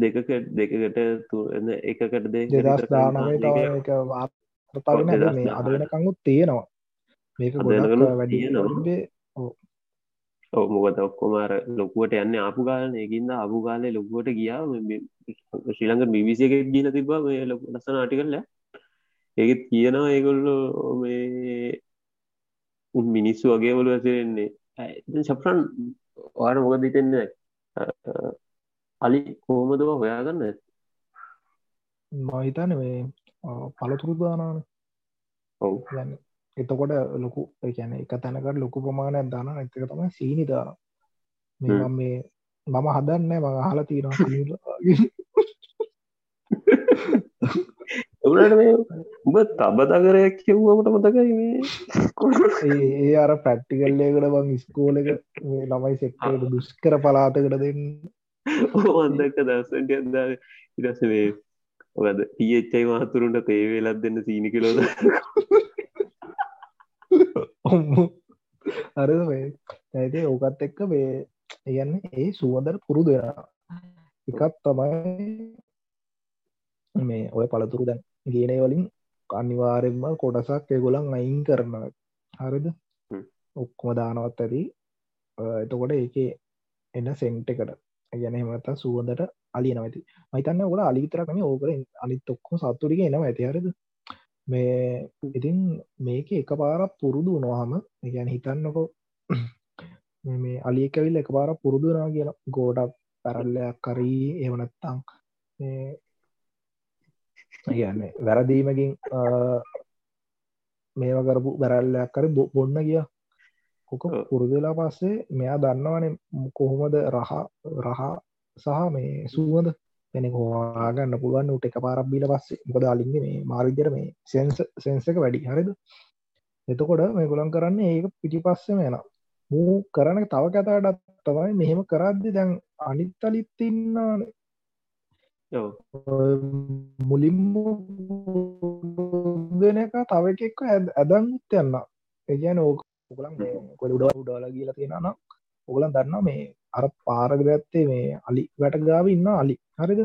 දෙකක දෙකකට තුන්න එකකට දෙදස් දානමේ තව වාර්තාගෙන මේ අද වෙනකංගුත් තියෙනවා. මේක ගොඩ වැඩි නොබේ ඕ මොකද ඔක්කොමර ලොකුවට යන්න ආපු ගාලන එකින්ද අපු ගාලය ලොකුවට ගියා. ශ්‍රී ලංක බිවිසික ගීල තිබා මේ ලොක ලස්සන ආටිකල්ල ඒත් කියනවා ඒගොල්ලෝ මේ උන් මිනිස්සු වගේ වලු ඇසරෙන්නේ. සප්‍රන් වාට මොකද හිතෙන්නේ අලි කෝමදව හොයාගන්න? මහිතන මේ පලතුරුදානාන ඔව්. එතකොට ලොකු එකැන එක තැනකට ලොකු ප්‍රමාණයක් දාන එතක තම සීනි දාන මේ මේ මම හදන්න මඟ හල තියෙනවා එවලට මේ උඹ තබදගරයක් කිව්වට මතකයි මේ ඒ අර පැට්ටිකල්ලයකට බං ස්කෝලක ළමයි සෙක්ටට දුෂ්කර පලාතකට දෙන්න ඕන්දක දස්සට අදා ඉරස වේ ඔකද පියච්චයි මහතුරුන්ට තේවේලත් දෙන්න සීනි කලෝද අර ඇති ඕකත් එක්ක මේ ඒගන්න ඒ සුවදර පුරුදු එකත් තමයි මේ ඔය පළතුරු දැන් ගේනේ වලින් අනිවාරෙන්ම කොටසක් එගොලන් අයින් කරන හරිද? ඔක්කොම දානවත් ඇති. එතකොට ඒක එන්න සෙන්ට් එකට ගැන හෙමත සුවදට අලි නවති මහිතන්න ඔල අලිතරකම ඕකර අනිත් ඔක්කොම සත්තුරික එනවා. ඇති හරිද? මේ ඉතින් මේක එක පාරක් පුරුදු වනවාහම ගැන හිතන්නකො මේ අලියකවිල් එක පාර පුරුදුනා කියලා. ගෝඩක් පැරල්ලයක් කරී එවනත්තං කියන්නේ වැරදීමකින් මේව කරපු බැරල්ලයක් කර බොන්න ගිය. කොක පුරුදුලා පස්සේ මෙයා දන්නවනේ කොහොමද රහ රහ සහ මේ සුවද කෙනෙ හෝගන්න පුළුවන් උට එක පාරක් බීල පස්සේ. මොකද අලින්ගේ මේ මාරිජර මේ සෙන්ස සෙන්සක වැඩි. හරිද? එතකොට මේ ගොලන් කරන්නේ ඒක පිටි පස්සම යන මූ කරන තව කතාටත් තමයි මෙහෙම කරද්දි දැන් අනිත් අලිත් ඉන්නාන මුලින්ම දෙන එක තව එකෙක්ක ඇදන්ත් යන්න එගැන ඕක ඔගලන් කොඩ උඩ උඩාල කියලා තියෙනනම් ඔගලන් දන්න මේ අර පාරග ඇත්තේ මේ අලි වැට ගාව ඉන්න අලි. හරිද?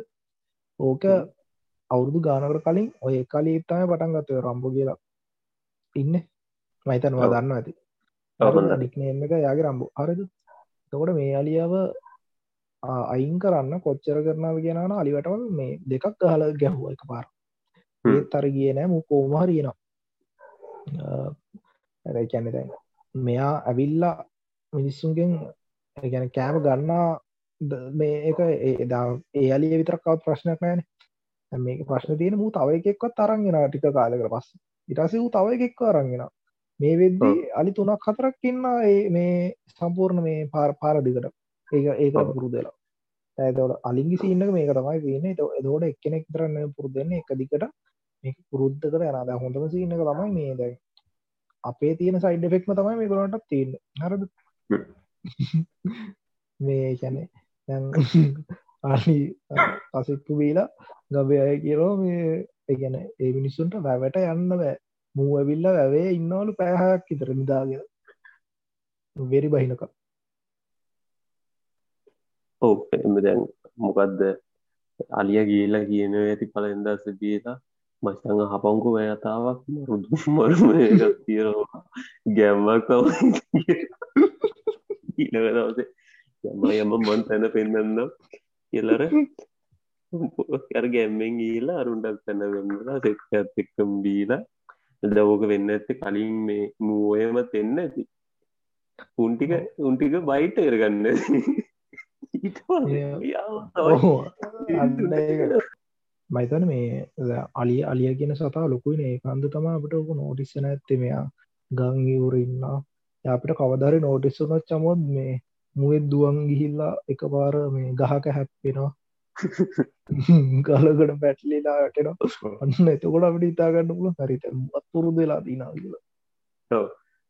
ඕක අවුරුදු ගානකට කලින් ඔය කලි තමයි පටන් ගත්තය රම්බෝ කියලා. ඉන්න? මයිතනවා දන්න ඇති. ඩික්නේම එක යාගේ රම්බෝ. හරිද? තකොට මේ අලියාව අයින් කරන්න කොච්චර කරනාව කියනන අලිවටම මේ දෙකක් හල ගැහුව එක පාර ඒත් තර ගිය නෑ මු කෝමහරියනවා ඇැන දැන් මෙයා ඇවිල්ලා මිනිස්සුන්ගෙන් ගැන කෑම ගන්නා මේ එක ඒදා ඒ අලිය විතරක්කවත් ප්‍රශ්නයක් නෑන මේක ප්‍රශ්න තියෙන මූ තව එකෙක්වත් තරන්ගෙන ටික කාලකට පස්ස. ඉටස වූ තව එකෙක්ව අරන්ගෙන මේ වෙද්දී අලි තුනක් හතරක් ඉන්න මේ සම්පූර්ණ මේ පාර පාරදිකට ඒක ඒක පුරුදලා ඇතවට අලින්ගි සින්නක මේක තමයි වන්න. එදෝට එක්කෙනෙක් තරන්න පුරුදන්න එක දිකට මේ පුරුද්ධ කර යනාද හොඳම සින්නක තමයි මේ දැයි අපේ තියෙන සයිඩ් ෆෙක්ම තමයි මේ ගොලටක් තියන්න. හරද? මේ කැනෙ අනි පසෙක්කු බීලා ගබය අය කියරෝ මේ එකැන ඒ මිනිස්සුන්ට වැවට යන්න බෑ. මූ ඇවිල්ල වැවේ ඉන්නවලු පැහයක් ඉතර නිදාගෙන. වෙරි බහිනක ඔව එම දැන් මොකක්ද අලිය ගීල කියන ඇති පල එදස බීලා මචංග හපංකු වැයතාවක් මරුදු මරුම එකක් තියෙනවා ගැම්මක් තම ඊලක දවසේ යම යම මන් තැන පෙන්න්න කියලර අර ගැම්මෙන් ගීලා අරුන්ටක් තැන වෙන්නලා සෙක්ත් එක්කම් බීලා දවෝක වෙන්න ඇත්ත කලින් මේ මූුවයම දෙන්න ඇති උන්ටික උන්ටික බයිට කරගන්න මයිතන මේ අලිය අලිය කියන සතා ලොකුයි ඒ කන්ද තම අපට ඔක නෝටිස්සන ඇත්තේ. මෙයා ගංගවුරඉන්න අපිට කවදරි නෝටිස්සුනොත් චමොත් මේ මුවත් දුවන් ගිහිල්ලා එක පාර මේ ගහක හැප්පෙනවා. ගලකට පැටලිලාටෙන අන්න එතකොට අපිට ඉතාගන්න පුල හරිත අත්පුරුදු වෙලා දීනා කියලා.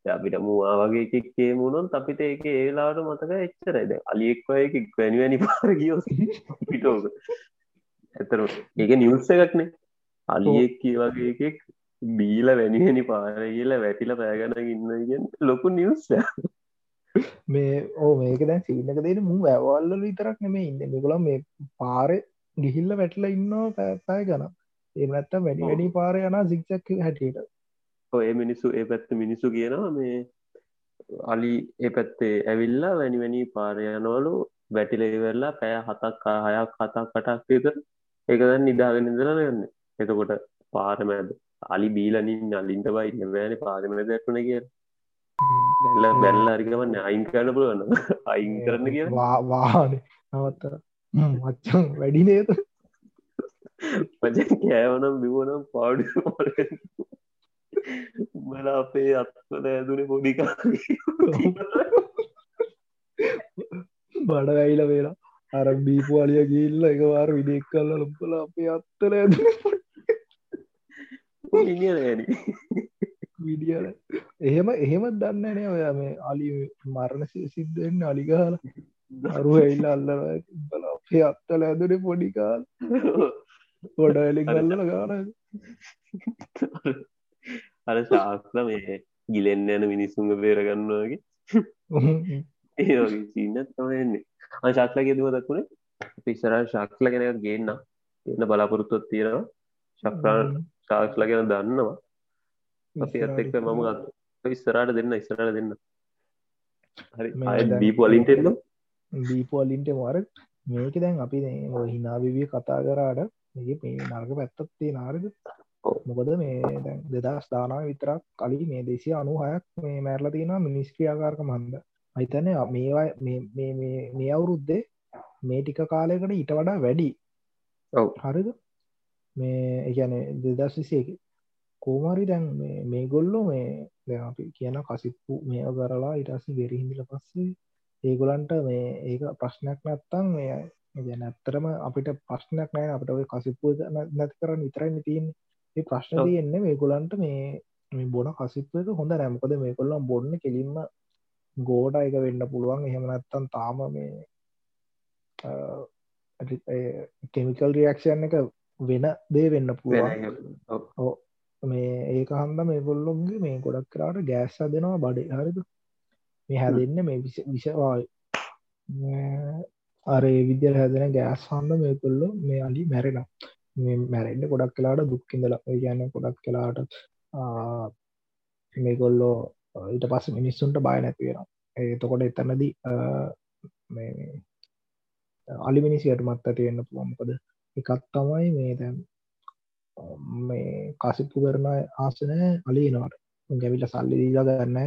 අපිට මූවා වගේ එකක්ේ මුණොන් අපිට ඒක ඒලාට මතක එච්චරයිද අලියෙක්වයක වැනිවැනි පාර ගියෝ පිටෝක ඇතර ඒක නිවස්ස එකක්නේ. අලියෙක් කිය වගේ එකෙක් බීල වැනිහෙනි පාර කියල වැටිල පෑගන ඉන්නගෙන් ලොකු නිවස්ස මේ ඕ මේක දැන් සිීනක දෙන මු වැවල්ල විතරක් නෙමේ ඉන්න. මෙකුල මේ පාරය ගිහිල්ල වැටල ඉන්නවා පැපෑ ගන ඒමනත්ත වැඩි වැඩි පාර යන සික්චක් හැටියට. ඔය මිනිස්සු ඒ පැත්ත මිනිස්සු කියනවා මේ අලි ඒ පැත්තේ ඇවිල්ලා වැනි වැනි පාරයනවලු වැටිලේවෙල්ලා පෑ හතක් හයක් හතක් කටක් විතර ඒකදන් නිදාගෙන ඉඳලා යන්න. එතකොට පාරමෑද අලි බීලනින් අලින්ට බයි නැෑන පාරමද ඇටුන කිය බැල්ල බැල්ල අරිකවන්න අයින් කරන්න පුළුවන්න අයින් කරන්න කිය වාන නවත්තර මච්චන් වැඩි නේත මචන් කෑවනම් බිවනම් පාඩු උඹල අපේ අත්වල ඇදුනේ පොඩිකා බඩ ඇයිල වෙලා අර බීපුවාලිය ගිල්ල එක වාර විඩෙක් කල්ල ලොපල අපේ අත්තල ඇද විඩියල එහෙම එහෙම දන්න නෑ ඔය මේ අලි මරණ සිද්ධෙන් අලිගහල අරු ඇයිල්ල අල්ලර බල අපේ අත්තල ඇදුනේ පොඩිකාල් ගොඩ ඇලි ගල්ල ගාන. අර ශාක්ල මේ ගිලෙන්න යන මිනිස්සුන්ග බේරගන්නවාගේ ඒගේ චීනත් තමයෙන්නේ අශාක්ලගේ දුව දක්ුණේ පිස්සර ශාක්ල කෙනක ගේන්න. එන්න බලාපොරොත්තුත් තියෙනවා. ශක්්‍රාන් ශාක්ල ගැන දන්නවා. අපි එක්ක මම ඉස්සරට දෙන්න ඉස්සරට දෙන්න. හරි. දීපු අලින්ටෙන්න දීපු අලින්ට මාර මේක දැන් අපි හිනාවිවිය කතා කරාට මේ මේ නර්ග පැත්තත්තේ නාරද මොකද මේ දෙදස් දානාව විතරක් කලින් මේ දෙසිය අනු හයක් මේ මැරල තියෙන මිනිස්ක්‍රියාකාරක මන්ද අයිතන මේවා මේ අවුරුද්දේ මේ ටික කාලයකට ඊට වඩා වැඩි. හරිද? මේ එකන දෙදස් විසේක කෝමරි දැන් මේ ගොල්ලෝ මේ අපි කියන කසිප්පු මේ කරලා ඉටස වෙරහිමිල පස්සේ ඒගොලන්ට මේ ඒක ප්‍රශ්නයක් නැත්තං මේ ගැන ඇත්තරම අපිට ප්‍රශ්නයක් නෑ අපට ඔය කසිප්පු නැති කරන්න විතරන්න තියන්නේ. ඒ ප්‍රශ්න තියෙන්නේ මේ ගොලන්ට මේ මේ බොන කසිප්ක හොඳ නෑමකද මේ කොල්ලම් බොන්න කෙලින්ම ගෝඩ එක වෙන්න පුළුවන්. එහෙම නැත්තන් තාම මේ කෙමිකල් රියක්ෂන් එක වෙන දේ වෙන්න පුළුවන්. මේ ඒක හන්ද මේ කොල්ලොන්ගේ මේ ගොඩක් කරාට ගෑස්ස දෙනවා බඩේ. හරිද? මේ හැදන්න මේ විෂවාය අරේ විද්‍යල් හැදෙන ගෑස් හන්ද මේ කොල්ලො මේ අලි මැරෙන මැරෙන්ඩ ගොඩක් කලාට දුක්කිඳල කියන්න ගොඩක් කලාට මේගොල්ලෝ ඊට පස්ස මිනිස්සුන්ට බය නැතිවෙන එතකොට එතන්නදී අලි මිනිසියට මත් ඇතිවෙන්න පුවමකද එකත් තමයි මේ දැම් මේ කසිප්පු කරන ආසන අලිනවාට ගැවිල සල්ලි දීලා ගන්න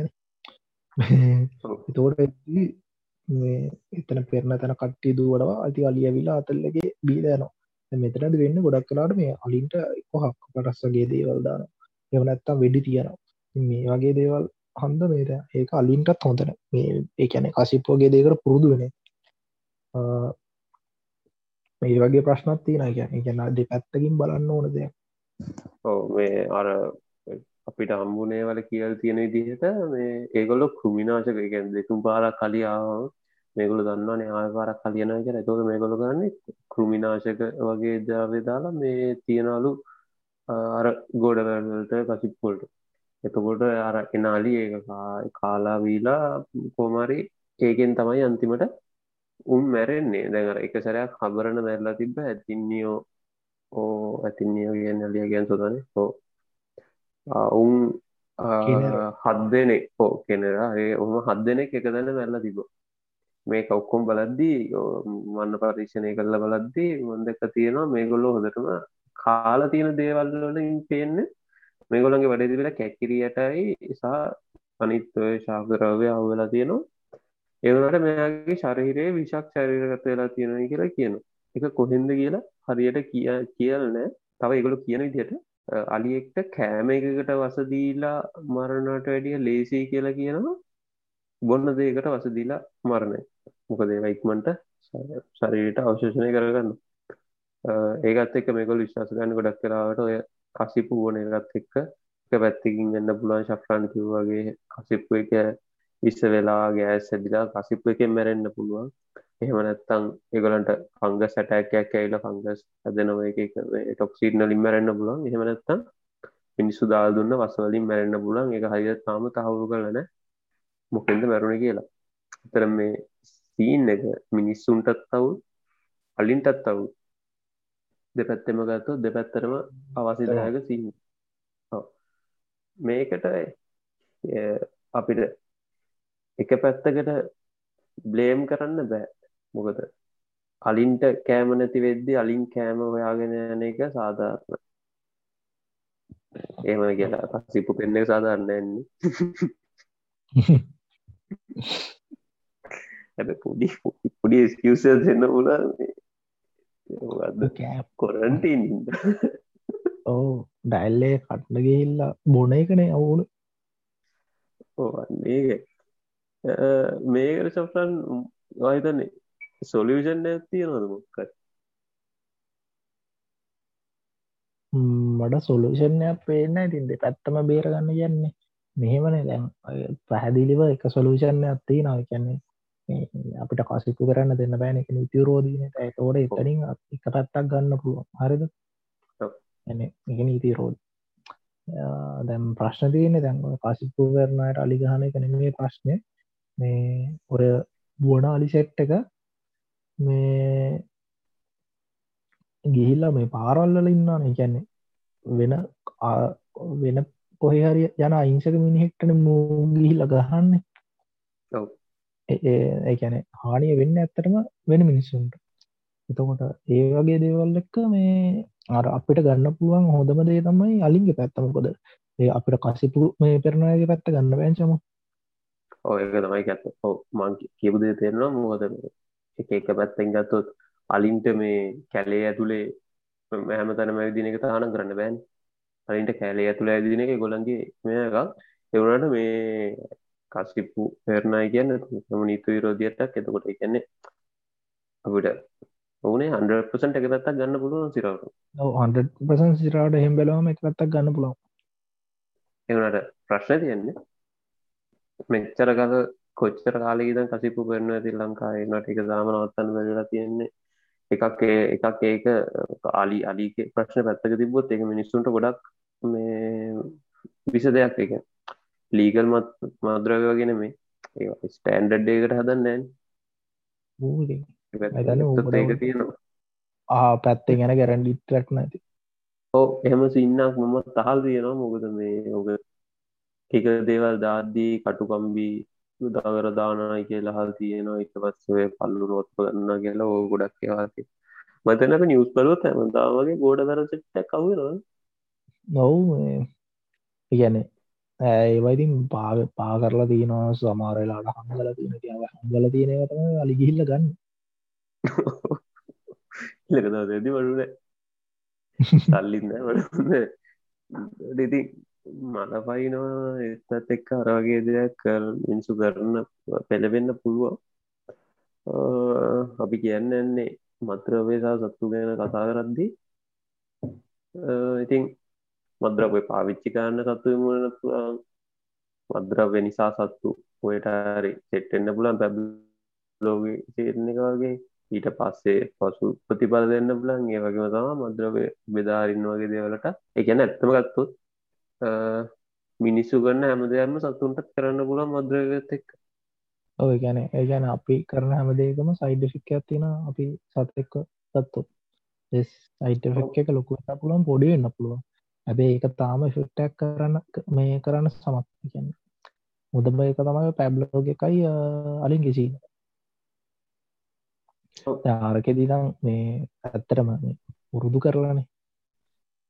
එතෝට එතන පෙරන තැන කට්ටි දුවටවා අති අලිය විලා අතල්ලගේ බීදයනවා මෙතනද වෙන්න ගොඩක් කලාට මේ අලින්ට කොහක් පටස්සගේ දේවල් දාන එවනැත්තම් වෙඩි තියෙනවා. මේ වගේ දේවල් හන්ද මේද ඒක අලින්ටත් හොඳන. මේ ඒකැන කසිප්පෝගේ දේකට පුරුදු වෙන මේ වගේ ප්‍රශ්නත් තියෙන ගැන ගැන දෙ පැත්තකින් බලන්න ඕන දෙයක්. ඕ මේ අර අපිට අම්බුනේ වල කියල් තියෙන විදිහට මේ ඒගොල්ලො කෘමිනාශක ගැන් දෙතුම් පාරක් කලියාව මේගොල දන්නවානේ ආයපාරක් කලියන කියලා. එතෝද මේගොල ගන්නේ කෘමිනාශක වගේ ජාවේ දාලා මේ තියෙනලු අර ගෝඩවලට කසිප්පොල්ට එතකොට අර එනාලි ඒ කාලා වීලා කෝමරි ඒකෙන් තමයි අන්තිමට උන් මැරෙන්නේ. දැඟර එක සැරයක් හබරණ මැරලා තිබ ඇතින්නියෝ ඕ ඇතින්නියෝ කියන්න ලිය ගැන් සොදන හෝ උන් හත් දෙනෙක්. හෝ කෙනරා ඒ ඔහම හත් දෙනෙක් එක දැන මැල්ල තිබෝ මේක ඔක්කොම් බලද්දී මන්න පරීක්ෂණය කරල බලද්දී මොන්දක තියෙනවා මේගොල්ලෝ හොඳටම කාලා තියෙන දේවල්වලින් පේන්න මේගොලන්ගේ වැඩදිවෙලා කැකිරියටයි නිසා අනිත්වය ශාකරවය අවවෙලා තියෙනවා. ඒවනට මෙයාගේ ශරීරයේ විශක් ශරීරගත වෙලා තියෙනයි කියලා කියන එක කොහෙන්ද කියලා හරියට කිය කියල නෑ. තව ඒගොලු කියන විදියට අලියෙක්ට කෑම එකකට වසදීලා මරණට වැඩිය ලේසි කියලා කියනවා. බොන්න දේකට වසදීලා මරණය. මොකද ඒයික්මන්ට ශරීරයට අවශේෂණය කරගන්න ඒකත් එක්ක මේකොල් විශ්වාස ගන්න ගොඩක් කරාවට ඔය කසිපු ඕන එකත් එක්ක එක පැත්තිකින් ගන්න පුළුවන් ශක්්‍රාණ කිව්වාගේ කසිප්පු එක ඉස්ස වෙලා ගෑස් ඇදිලා කසිප්පු එකෙන් මැරෙන්න්න පුළුවන්. එහෙම නැත්තං ඒගලන්ට පංග සැටෑකයක් ඇයිල පංගස් ඇදනව එක ටොක්සිීට්න ලින් මැරෙන්න්න පුළුවන්. එහෙම නැත්තම් මිනිස්සු දාල් දුන්න වසවලින් මැරෙන්න්න පුලන් එක හරිද තාම තහවුරු කරලන මොකෙන්ද මැරුණ කියලා. තර මේ සීන් එක මිනිස්සුන්ටත් තවු අලින්ටත් තවු දෙපැත්තෙම ගත්තු දෙපැත්තරම අවසිදායක සිහින් මේකට අපිට එක පැත්තකට බ්ලේම් කරන්න බෑ. මොකද අලින්ට කෑම නැති වෙද්දි අලින් කෑම හොයාගෙන යන එක සාධාරණ. ඒම කියලා සිපු පෙන්න සාධාරන්න එන්නේ ඇ පොඩි පොඩි ස්කිවස දෙන්න පුලා කොරන්ටීන් ඕ ඩැල්ලේ කට්න ගිහිල්ලා බොන එකනේ අවුණු ඕන්නේ මේකට සෆ්‍රන් වහිතන්නේ සොලියෂන් තියෙනවද මොක්කයි මට සොලූෂණයක් පේන්න ඉතින්ද පැත්තම බේරගන්න යන්නේ මෙහෙමන දැන්. පැහැදිලිව එක සොලූෂණයක් තිය නව කියන්නේ අපිට කසිපු කරන්න දෙන්න බෑන එක නීතිරෝධීනට ඇතෝට එතනින් එක පැත්තක් ගන්න පුළුවන්. හරිද? එක නීති රෝධ දැම් ප්‍රශ්න තියන්නේ දැන් කසිපු කරනයට අලිගහන එක නෙමේ ප්‍රශ්නය මේ ඔය බුවන අලි සෙට් එක මේ ගිහිල්ලා මේ පාරල්ලල ඉන්නාන කියන්නේ වෙන වෙන කොහෙහරි යන අයිංසක මිනිහෙක්ටන මූ ගිහිල්ල ගහන්නේ ඒකැන හානිය වෙන්න ඇත්තටම වෙන මිනිස්සුන්ට. එතකොට ඒ වගේ දේවල් එක්ක මේ අර අපිට ගන්න පුළුවන් හොඳම දේ තමයි අලින්ගේ පැත්තමකොද ඒ අපිට කසිපු මේ පෙරණයගේ පැත්ත ගන්න පැංචම ඕ ඒක තමයි ඇත්ත ඔව මං කියපුදේ තෙරෙනවා. මොකද එක එක පැත්තෙන් ගත්තොත් අලින්ට මේ කැලේ ඇතුළේ හැම තැනම ඇවිදින එක තානම් කරන්න බෑන් අලින්ට කෑලේ ඇතුළ ඇදින එක ගොලන්ගේ මේ එකක්. එවුණට මේ කස්කිප්පු පෙරණයි කියන්න ම නීතු විරෝධියටක් එතකොට කියන්නේ අපිට ඕනේ හන්පසට එක පැත්තක් ගන්න පුළුවන් සිරවට පසන් සිරාට හෙම් බැලවම එක පැත්තක් ගන්න පුළුවන්. එවනට ප්‍රශ්න තියෙන්නේ මෙච්චර කල කොච්චර කාලීදන් කසිපු පෙරන ඇති ලංකායනට එක දාම නවත්තන්න වෙලා තියෙන්නේ. එකක් එකක් ඒක ආලි අලික ප්‍රශ්න පැත්තක තිබොත් එක මිනිස්සුන්ට ගොඩක් මේ විස දෙයක් එක ලීගල් මත් මද්‍රවය වගෙන මේ ඒ ස්ටෑන්ඩඩ් ඒකට හදන්න ඒක තියෙනවා. ආ පැත්තේ ගැන ගැරන්ඩිටරක් නැති. ඕ එහෙම සින්නක් මම තහල් තියෙනවා. මොකද මේ ඔක එක දේවල් දාද්දී කටුකම්බී උදාගර දානයි කියලා හල් තියෙනවා. එක පස්සේ පල්ලු රොත්ප ගන්න කියලා ඕ ගොඩක් ඒවාති මතනක නිියස් බලොත් හැමදාවගේ ගෝඩ දරසට කවුනවා නොව් ඉගැනේ ඒවයිතින් පා පා කරලා තියෙනවා සමාරලාට හංගල තියෙන තියාව හංගල තියෙනවතම අලිගිහිල්ල ගන්න. ලකද දෙදි වඩුන සල්ලින්න වඩ ඉති මල පයිනවා එත්තත් එක්ක අරවගේ දෙයක් කර මිනිසු කරන්න පෙළවෙන්න පුළුවන්. අපි කියන්න එන්නේ මත්‍රවේසා සත්තු ගැන කතා කරද්දී. ඉතින් මද්‍රවය පාවිච්චි කරන්න පුළන් මද්‍රව්‍ය නිසා සත්තු ඔයටරි සෙට්ටෙන්න්න පුලන් පැබ් ලෝග සේරණ එක වගේ. ඊට පස්සේ පසු ප්‍රතිඵල දෙන්න පුලන් ඒ වගේම තම මද්‍රවය බෙදාරින්න වගේ දේවලට. එකන ඇත්තම ගත්තුත් මිනිස්සු කරන්න හැම දෙයක්ම සතුන්ටත් කරන්න පුළන් මද්‍රවගත එක් ඔය ගැන ඒ ගැන අපි කරන හැමදේකම සයිඩෆික් ඇතින අපි සත එක්ක සත්තු සයිටෆෙක් එක ලොකු පුළන් පොඩි වෙන්න පුළුවන් ඇබේ ඒක තාම ෆිට්ටක් කරන්න මේ කරන්න සමත්. කියන්න මුදම එක තමයි පැබ්ලෝග එකයි අලින් ගෙසි ආරකෙදිනම් මේ ඇත්තරම උරුදු කරලානේ.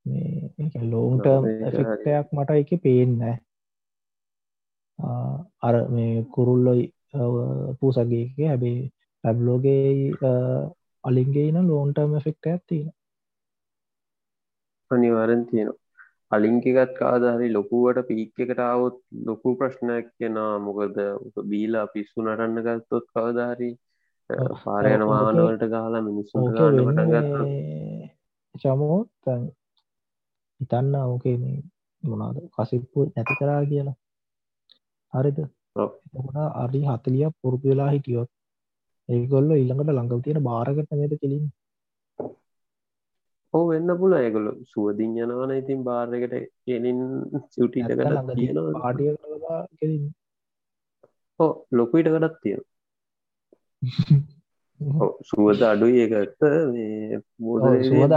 මේ ලෝන්ට එෆෙක්ටයක් මට එක පේන්න අර මේ කුරුල්ලොයි පූසගේ හැබේ පැබ්ලෝගේ අලින්ගේ න ලෝන්ටර්ම ෆෙක්ට ඇත්තින අනිවාරෙන් තියෙනවා අලිංකිකත් කාදාරි ලොකුවට පීක් එකට අවුත් ලොකු ප්‍රශ්නයක් කෙනා මොකද බීලා පිස්සු නටන්න ගත්තොත් කවදාරී පාරයන වානවලට ගාලා මිනිස්සු චමෝත් හිතන්න ඕකේ මේ මොනාද කසිප්පු නැති කරා කියලා. හරිද? අරි හතලිය පුරුදු වෙලා හිටියොත් ඒගොල්ල ඊළඟට ළඟව තියෙන බාරකට නේද කෙලින් ඕ වෙන්න පුල ඒගොලු සුවදින් යනවන. ඉතින් බාරකට කෙලින් සිවටිට කළ තියෙනවා පාටිය කෙලින් ඕ ලොකුයිට කටත් තියෙන සුවද අඩුයි ඒකත්ත සුවද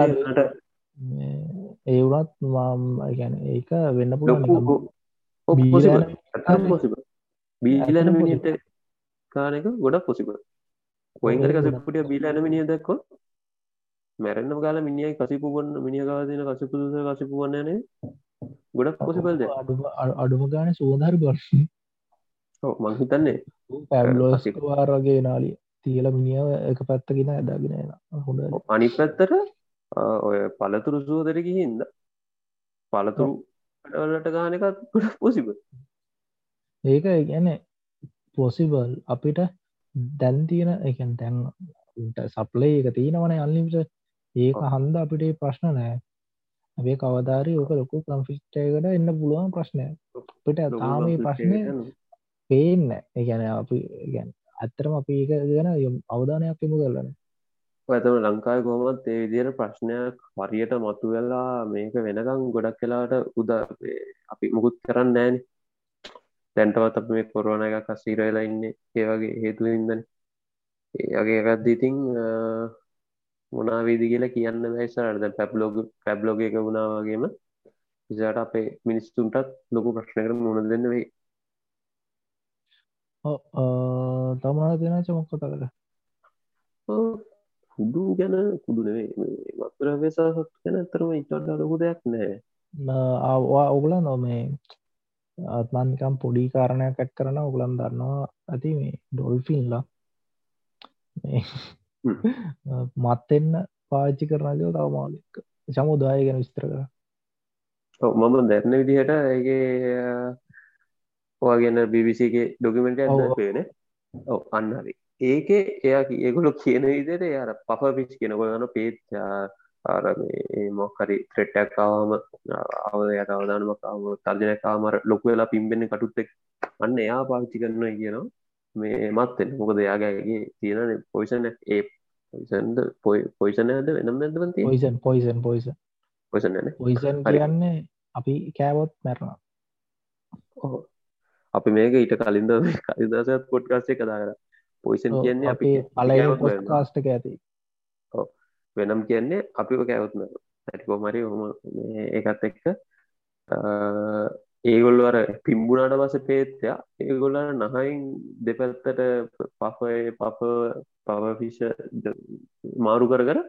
ඒ වුණත් මාම් ගැන ඒක වෙන්න පුළුවන් බීලන මිනිට කානක ගොඩක් පොසිබ ඔයින්ගර කසපුටිය බීලන මිනිිය දක්කො මැරෙන්න්න ගාල මිනිියයි කසිපුගන්න මිනිිය ගාදන කසිපුදුස කසිපුගන්නන ගොඩක් පොසිබල්ද අඩුම ගාන සෝදර බර්ශ මංහිතන්නේ පැම්ලෝස්වාර වගේ නාලිය තියල මිනිිය එක පැත්තගෙන ඇදාගෙන හොඳ අනි පැත්තර ඔය පලතුරු සූදරකි හින්ද පලතුරු වලට ගානකත් පොසිබ ඒක ගැන පොසිබල් අපිට දැන් තියෙන එකන් තැන් සප්ලේ එක තියෙනවන අල්ලිමිට ඒක හන්ද අපිට ප්‍රශ්න නෑ. අපේ කවධාරී ඕක ලොකු කම්ෆිස්ටයකට එන්න පුළුවන් ප්‍රශ්නය පිට තාම ප්‍රශ්නය පේන්න ඒගැන අපි ගැන් ඇත්තරම අපි ඒක ගැන අවධානයක් යමු කරලන ඇතම ලංකායි කොමත් ඒ විදියට ප්‍රශ්නයක් හරියට මතු වෙලා මේක වෙනකං ගොඩක් කලාට උද අපි මුකුත් කරන්න නෑන. දැන්ටවත් අප මේ කොරුවන එක කස්සීරවෙලා ඉන්න. ඒවගේ හේතු ඉදන්න ඒගේ එකත්දීතින් මොනාවේද කියලා කියන්න වැයිසරද පැබ්ලෝග පැබ්ලෝග එක වුණාවගේම ඉසට අපේ මිනිස්තුන්ටත් ලොකු ප්‍රශ්නකර මුණ දෙන්න වෙයි. තමා දෙන චමක් කතා කර කුඩු ගැන කුඩු නෙවේ මත්‍ර වෙසාහත් ගැන ඇතරම ඉටට ලොකු දෙයක් නෑ ආවා ඔගුල නොමේ අත්මන්කම් පොඩි කාරණයක් ඇත් කරන ඔගුලන් දන්නවා ඇති මේ ඩොල්ෆින්ලා මත්තෙන්න පාච්චි කරනලෝ තව මාලික සමුදාය ගැන විස්තර කර මම දැරන විදිහට ඒගේ ඔයාගන්න බිවිසිගේ ඩොකිමෙන්ට පේන ඔව. අන්න හරි. ඒක එයා ඒගොලො කියන විදියට යාර පප පිච් කෙනකොගන පේච්චා අර මොක්කරි ත්‍රෙට්ටක්කාවම අවදයට අවදානමකාව තර්ජනකාමර ලොකු වෙලා පිම්බෙන්න කටුත්තෙක් අන්න එයා පාවිච්චි කරන්න කියනවා මේ මත්තෙන් මොකද යාගේගේ තියෙන පොයිසන ඒ පොයිසන්ද පොයි පොයිසන ඇද වෙනම් ඇදවන්ති පොයිසන් පොයිසන් පොයිස පොයිසන පොයිසන් කියන්නේ අපි කෑවොත් මැරණ අපි මේක ඊට කලින්ද කලිදසත් පොට්කාස්ේ කදා කර. පොයිසන් කියන්නේ අපි කාස්ටක ඇති. වෙනම් කියන්නේ අපිව කැවත්ම ඇටිකෝමරි හොම ඒකත් එක්ක ඒගොල්ල අර පිම්බුණට පස පේත්‍යයා ඒගොල්ල නහයින් දෙපැත්තට පපය පප පවෆිෂ මාරු කර කර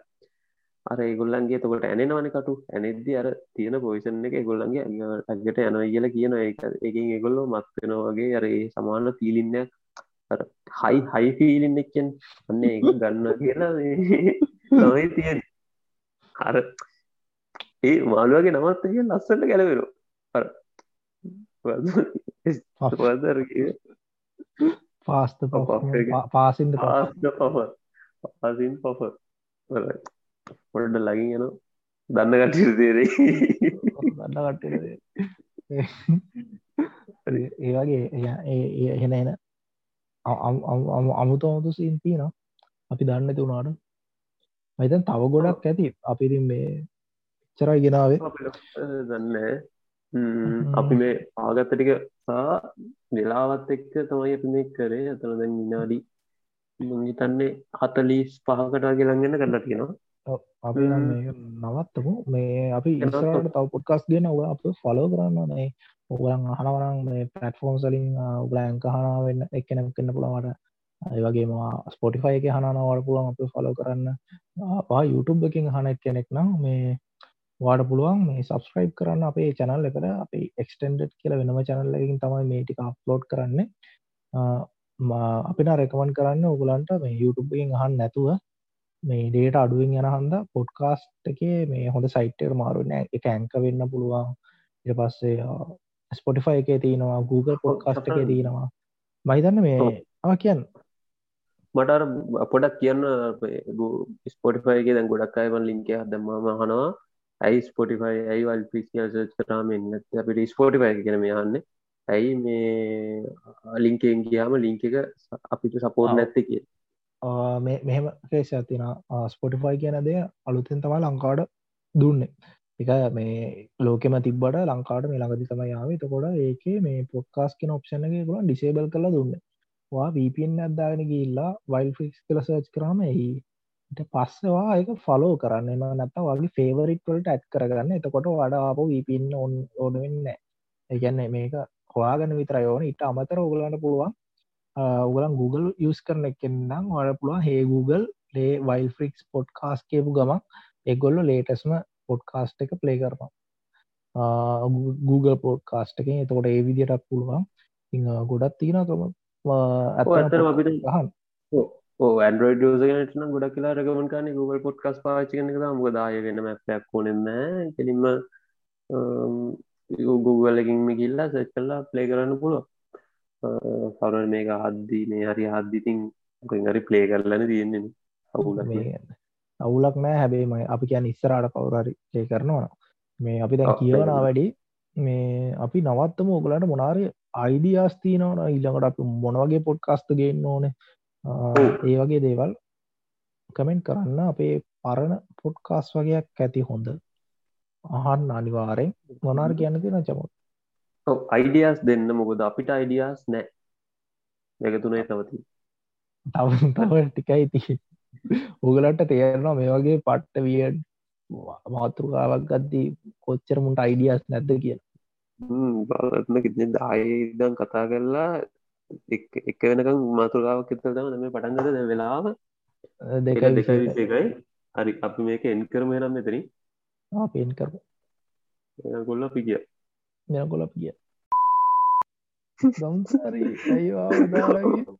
අර ඒගොල්ලන්ගේ තකොට ඇනෙනවන කටු. ඇනෙද්දි අර තියෙන පොයිසන් එක ගොල්ලන්ගේ ඇගට යන කියල කියන එක එකින් ඒගොල්ලො මත්වෙන වගේ අර ඒ සමාන තීලින්නයක් හයි හයි ෆීලින් එක්කෙන් අන්න ඒ ගන්න කියලා නොයි තියෙන් අර ඒ මාළුවගේ නමත්ත කිය ලස්සට ගැලවෙරු අර පාස්ත පාසින්ද පාස්ට පහ පාසින් පහ පොඩ්ඩ ලගින් යන දන්න කටිර තේරේ දන්න කට්ට ඒවගේ එහෙන එන අමුතු අමුතු සින්තින අපි දන්න තුනාට මතන් තව ගොඩක් ඇති අපිරින් මේ චරයි ගෙනාවේ දන්න අපි මේ ආගත්තටික සා වෙලාවත් එක්ක තමයි අපි මේ කරේ. අතන දැන් විනාඩි මංහිතන්නේ හතලිස් පහකටා ගෙලන්ගන්න කරලා තියෙනවා. අපි නවත්තමු. මේ අපි ඉස්සරට තව පොඩ්කස් ගෙන ඔ අප ෆලෝ කරන්න නේ ඔගලන් අහනවරම් මේ පටෆෝන් සලින් උගලෑන්ක හනාවෙන්න එක්කෙන කන්න පුළමට ඒවගේම ස්පොටිෆයි එක හනනවට පුළුවන් අප ෆලෝ කරන්න. පා YouTube එකින් හන කෙනෙක් නම් මේ වාඩ පුළුවන් මේ සබස්ක්‍රයිබ් කරන්න අපේ චැනල් එකට. අපි එක්ස්ටෙන්ඩ් කියල වෙනම චැනල්ලකින් තමයි මේටික අප්ලෝඩ් කරන්න. අපින රෙකමන් කරන්න ඔගුලන්ට මේ YouTubeෙන් අහන් නැතුව මේ ඩේට අඩුවෙන් යන හන්ද පොඩ්කාස්ට් එක මේ හොඳ සයිටර් මාරුන එක ඇංක වෙන්න පුළුවන්. ඉට පස්සේ ස්පොටිෆයි එක තියෙනවා Google පොඩ්කාස්ට් එක තියෙනවා. මයිතන්න මේ කියන්න. මටර පොඩක් කියන්න ස්පොටිෆයිගේ දැන් ගොඩක් අයවන් ලින්ක දම්ම හනවා ඇයි ස්පොටිෆයි ඇයි වල් පිසිල් කරාම එන්න අපිට ස්පෝටිෆයි කෙන මේ යන්න. ඇයි මේ ලින්කෙන් ගියාම ලිංක එක අපිට සපෝර්් නැත්ත කිය මෙහෙම කේෂ තින ස්පොටිෆයි කියන දෙය අලුතෙන් තමයි ලංකාඩ දුන්නේ. එක මේ ලෝකෙම තිබට ලංකාට මේ ළඟදි තමයි යාව තකොට ඒක මේ පොඩ්කාස් කියෙන ඔප්ෂණ එක ගුලන් ඩිසේබල් කළ දුන්නේ. වා වීපෙන් අදදාගෙන ගිල්ලා වයිල් ෆික්ස් කළ සර්ච් කරම එහිට පස්සවා එක ෆලෝ කරන්න එම නැත්ත වගේ ෆේවරික් වලට ඇත් කරගන්න එතකොට වඩාප වීපින් ඔන් ඕනුවෙන්න ඒගැන්න මේක හොයාගන්න විතර යෝන ඉට අමතර ඔගලන්න පුළුවන් උගලන් Google යස් කරන එකෙන්නම් වඩ පුළුවන් හේ Google ලේ වයිල් ෆික්ස් පොඩ් කාස් කියපු ගමක් එගොල්ල ලේටස්ම පොඩ්කාස්ට් එක ප්ලේ කරනවා Google පෝඩ් කාස්ට් එක එතකොට ඒ විදිටක් පුළුවන් ගොඩත් තිීනකම ඇතර අපිට ගහන් ඇන්ඩරෝඩ ෝසගෙනටන ගොඩක් කියලා රකමන් කාන Google පොඩ්කස් පාචිකන මුක දාය වෙන මැපයක් ඕනෙන්න කෙලින්ම Googleකින්ම කිල්ලා සැච් කල්ලා ප්ලේ කරන්න පුළුව සවර මේක හද්දී මේ හරි හද්දිතින් හරි ප්ලේ කරලන තියෙන්නේ අවුල අවුලක් නෑ. හැබේම අපි කියන් ඉස්සරට කවුරරි ලේ කරනවා මේ අපි දැ කියවනා වැඩි මේ අපි නවත්තම. ඔගලට මොනාරය අයිඩියස් තියනවන. ඊළඟට අප මොනවගේ පොඩ්කස්ත ගන්න ඕන ඒ වගේ දේවල් කමෙන්ට් කරන්න අපේ පරණ පොඩ්කාස් වගේයක් ඇති හොඳ. අහන්න අනිවාරෙන් මොනාර් කියන්න තින චමුත්? අයිඩියස් දෙන්න. මොකද අපිට අයිඩියස් නෑ. දෙකතුනේ තවති තව තව ටිකයි ති උගලට තේරනවා මේ වගේ පට්ට විය මාතෘකාවක් ගද්දී කොච්චර මුන්ට අයිඩියස් නැද්ද කියලා. බලත්න කින දායදම් කතා කරලා එක වෙනකම් මාතුරකාවක් එතර තම මේ පටන්ගද වෙලාව දෙක දෙක විසේකයි හරි අපි මේක එන් කරම නම් මෙතරින් පෙන් කර ගොල්ල පිගිය මෙ ගොල පිය ගම්සරි ඇයිවා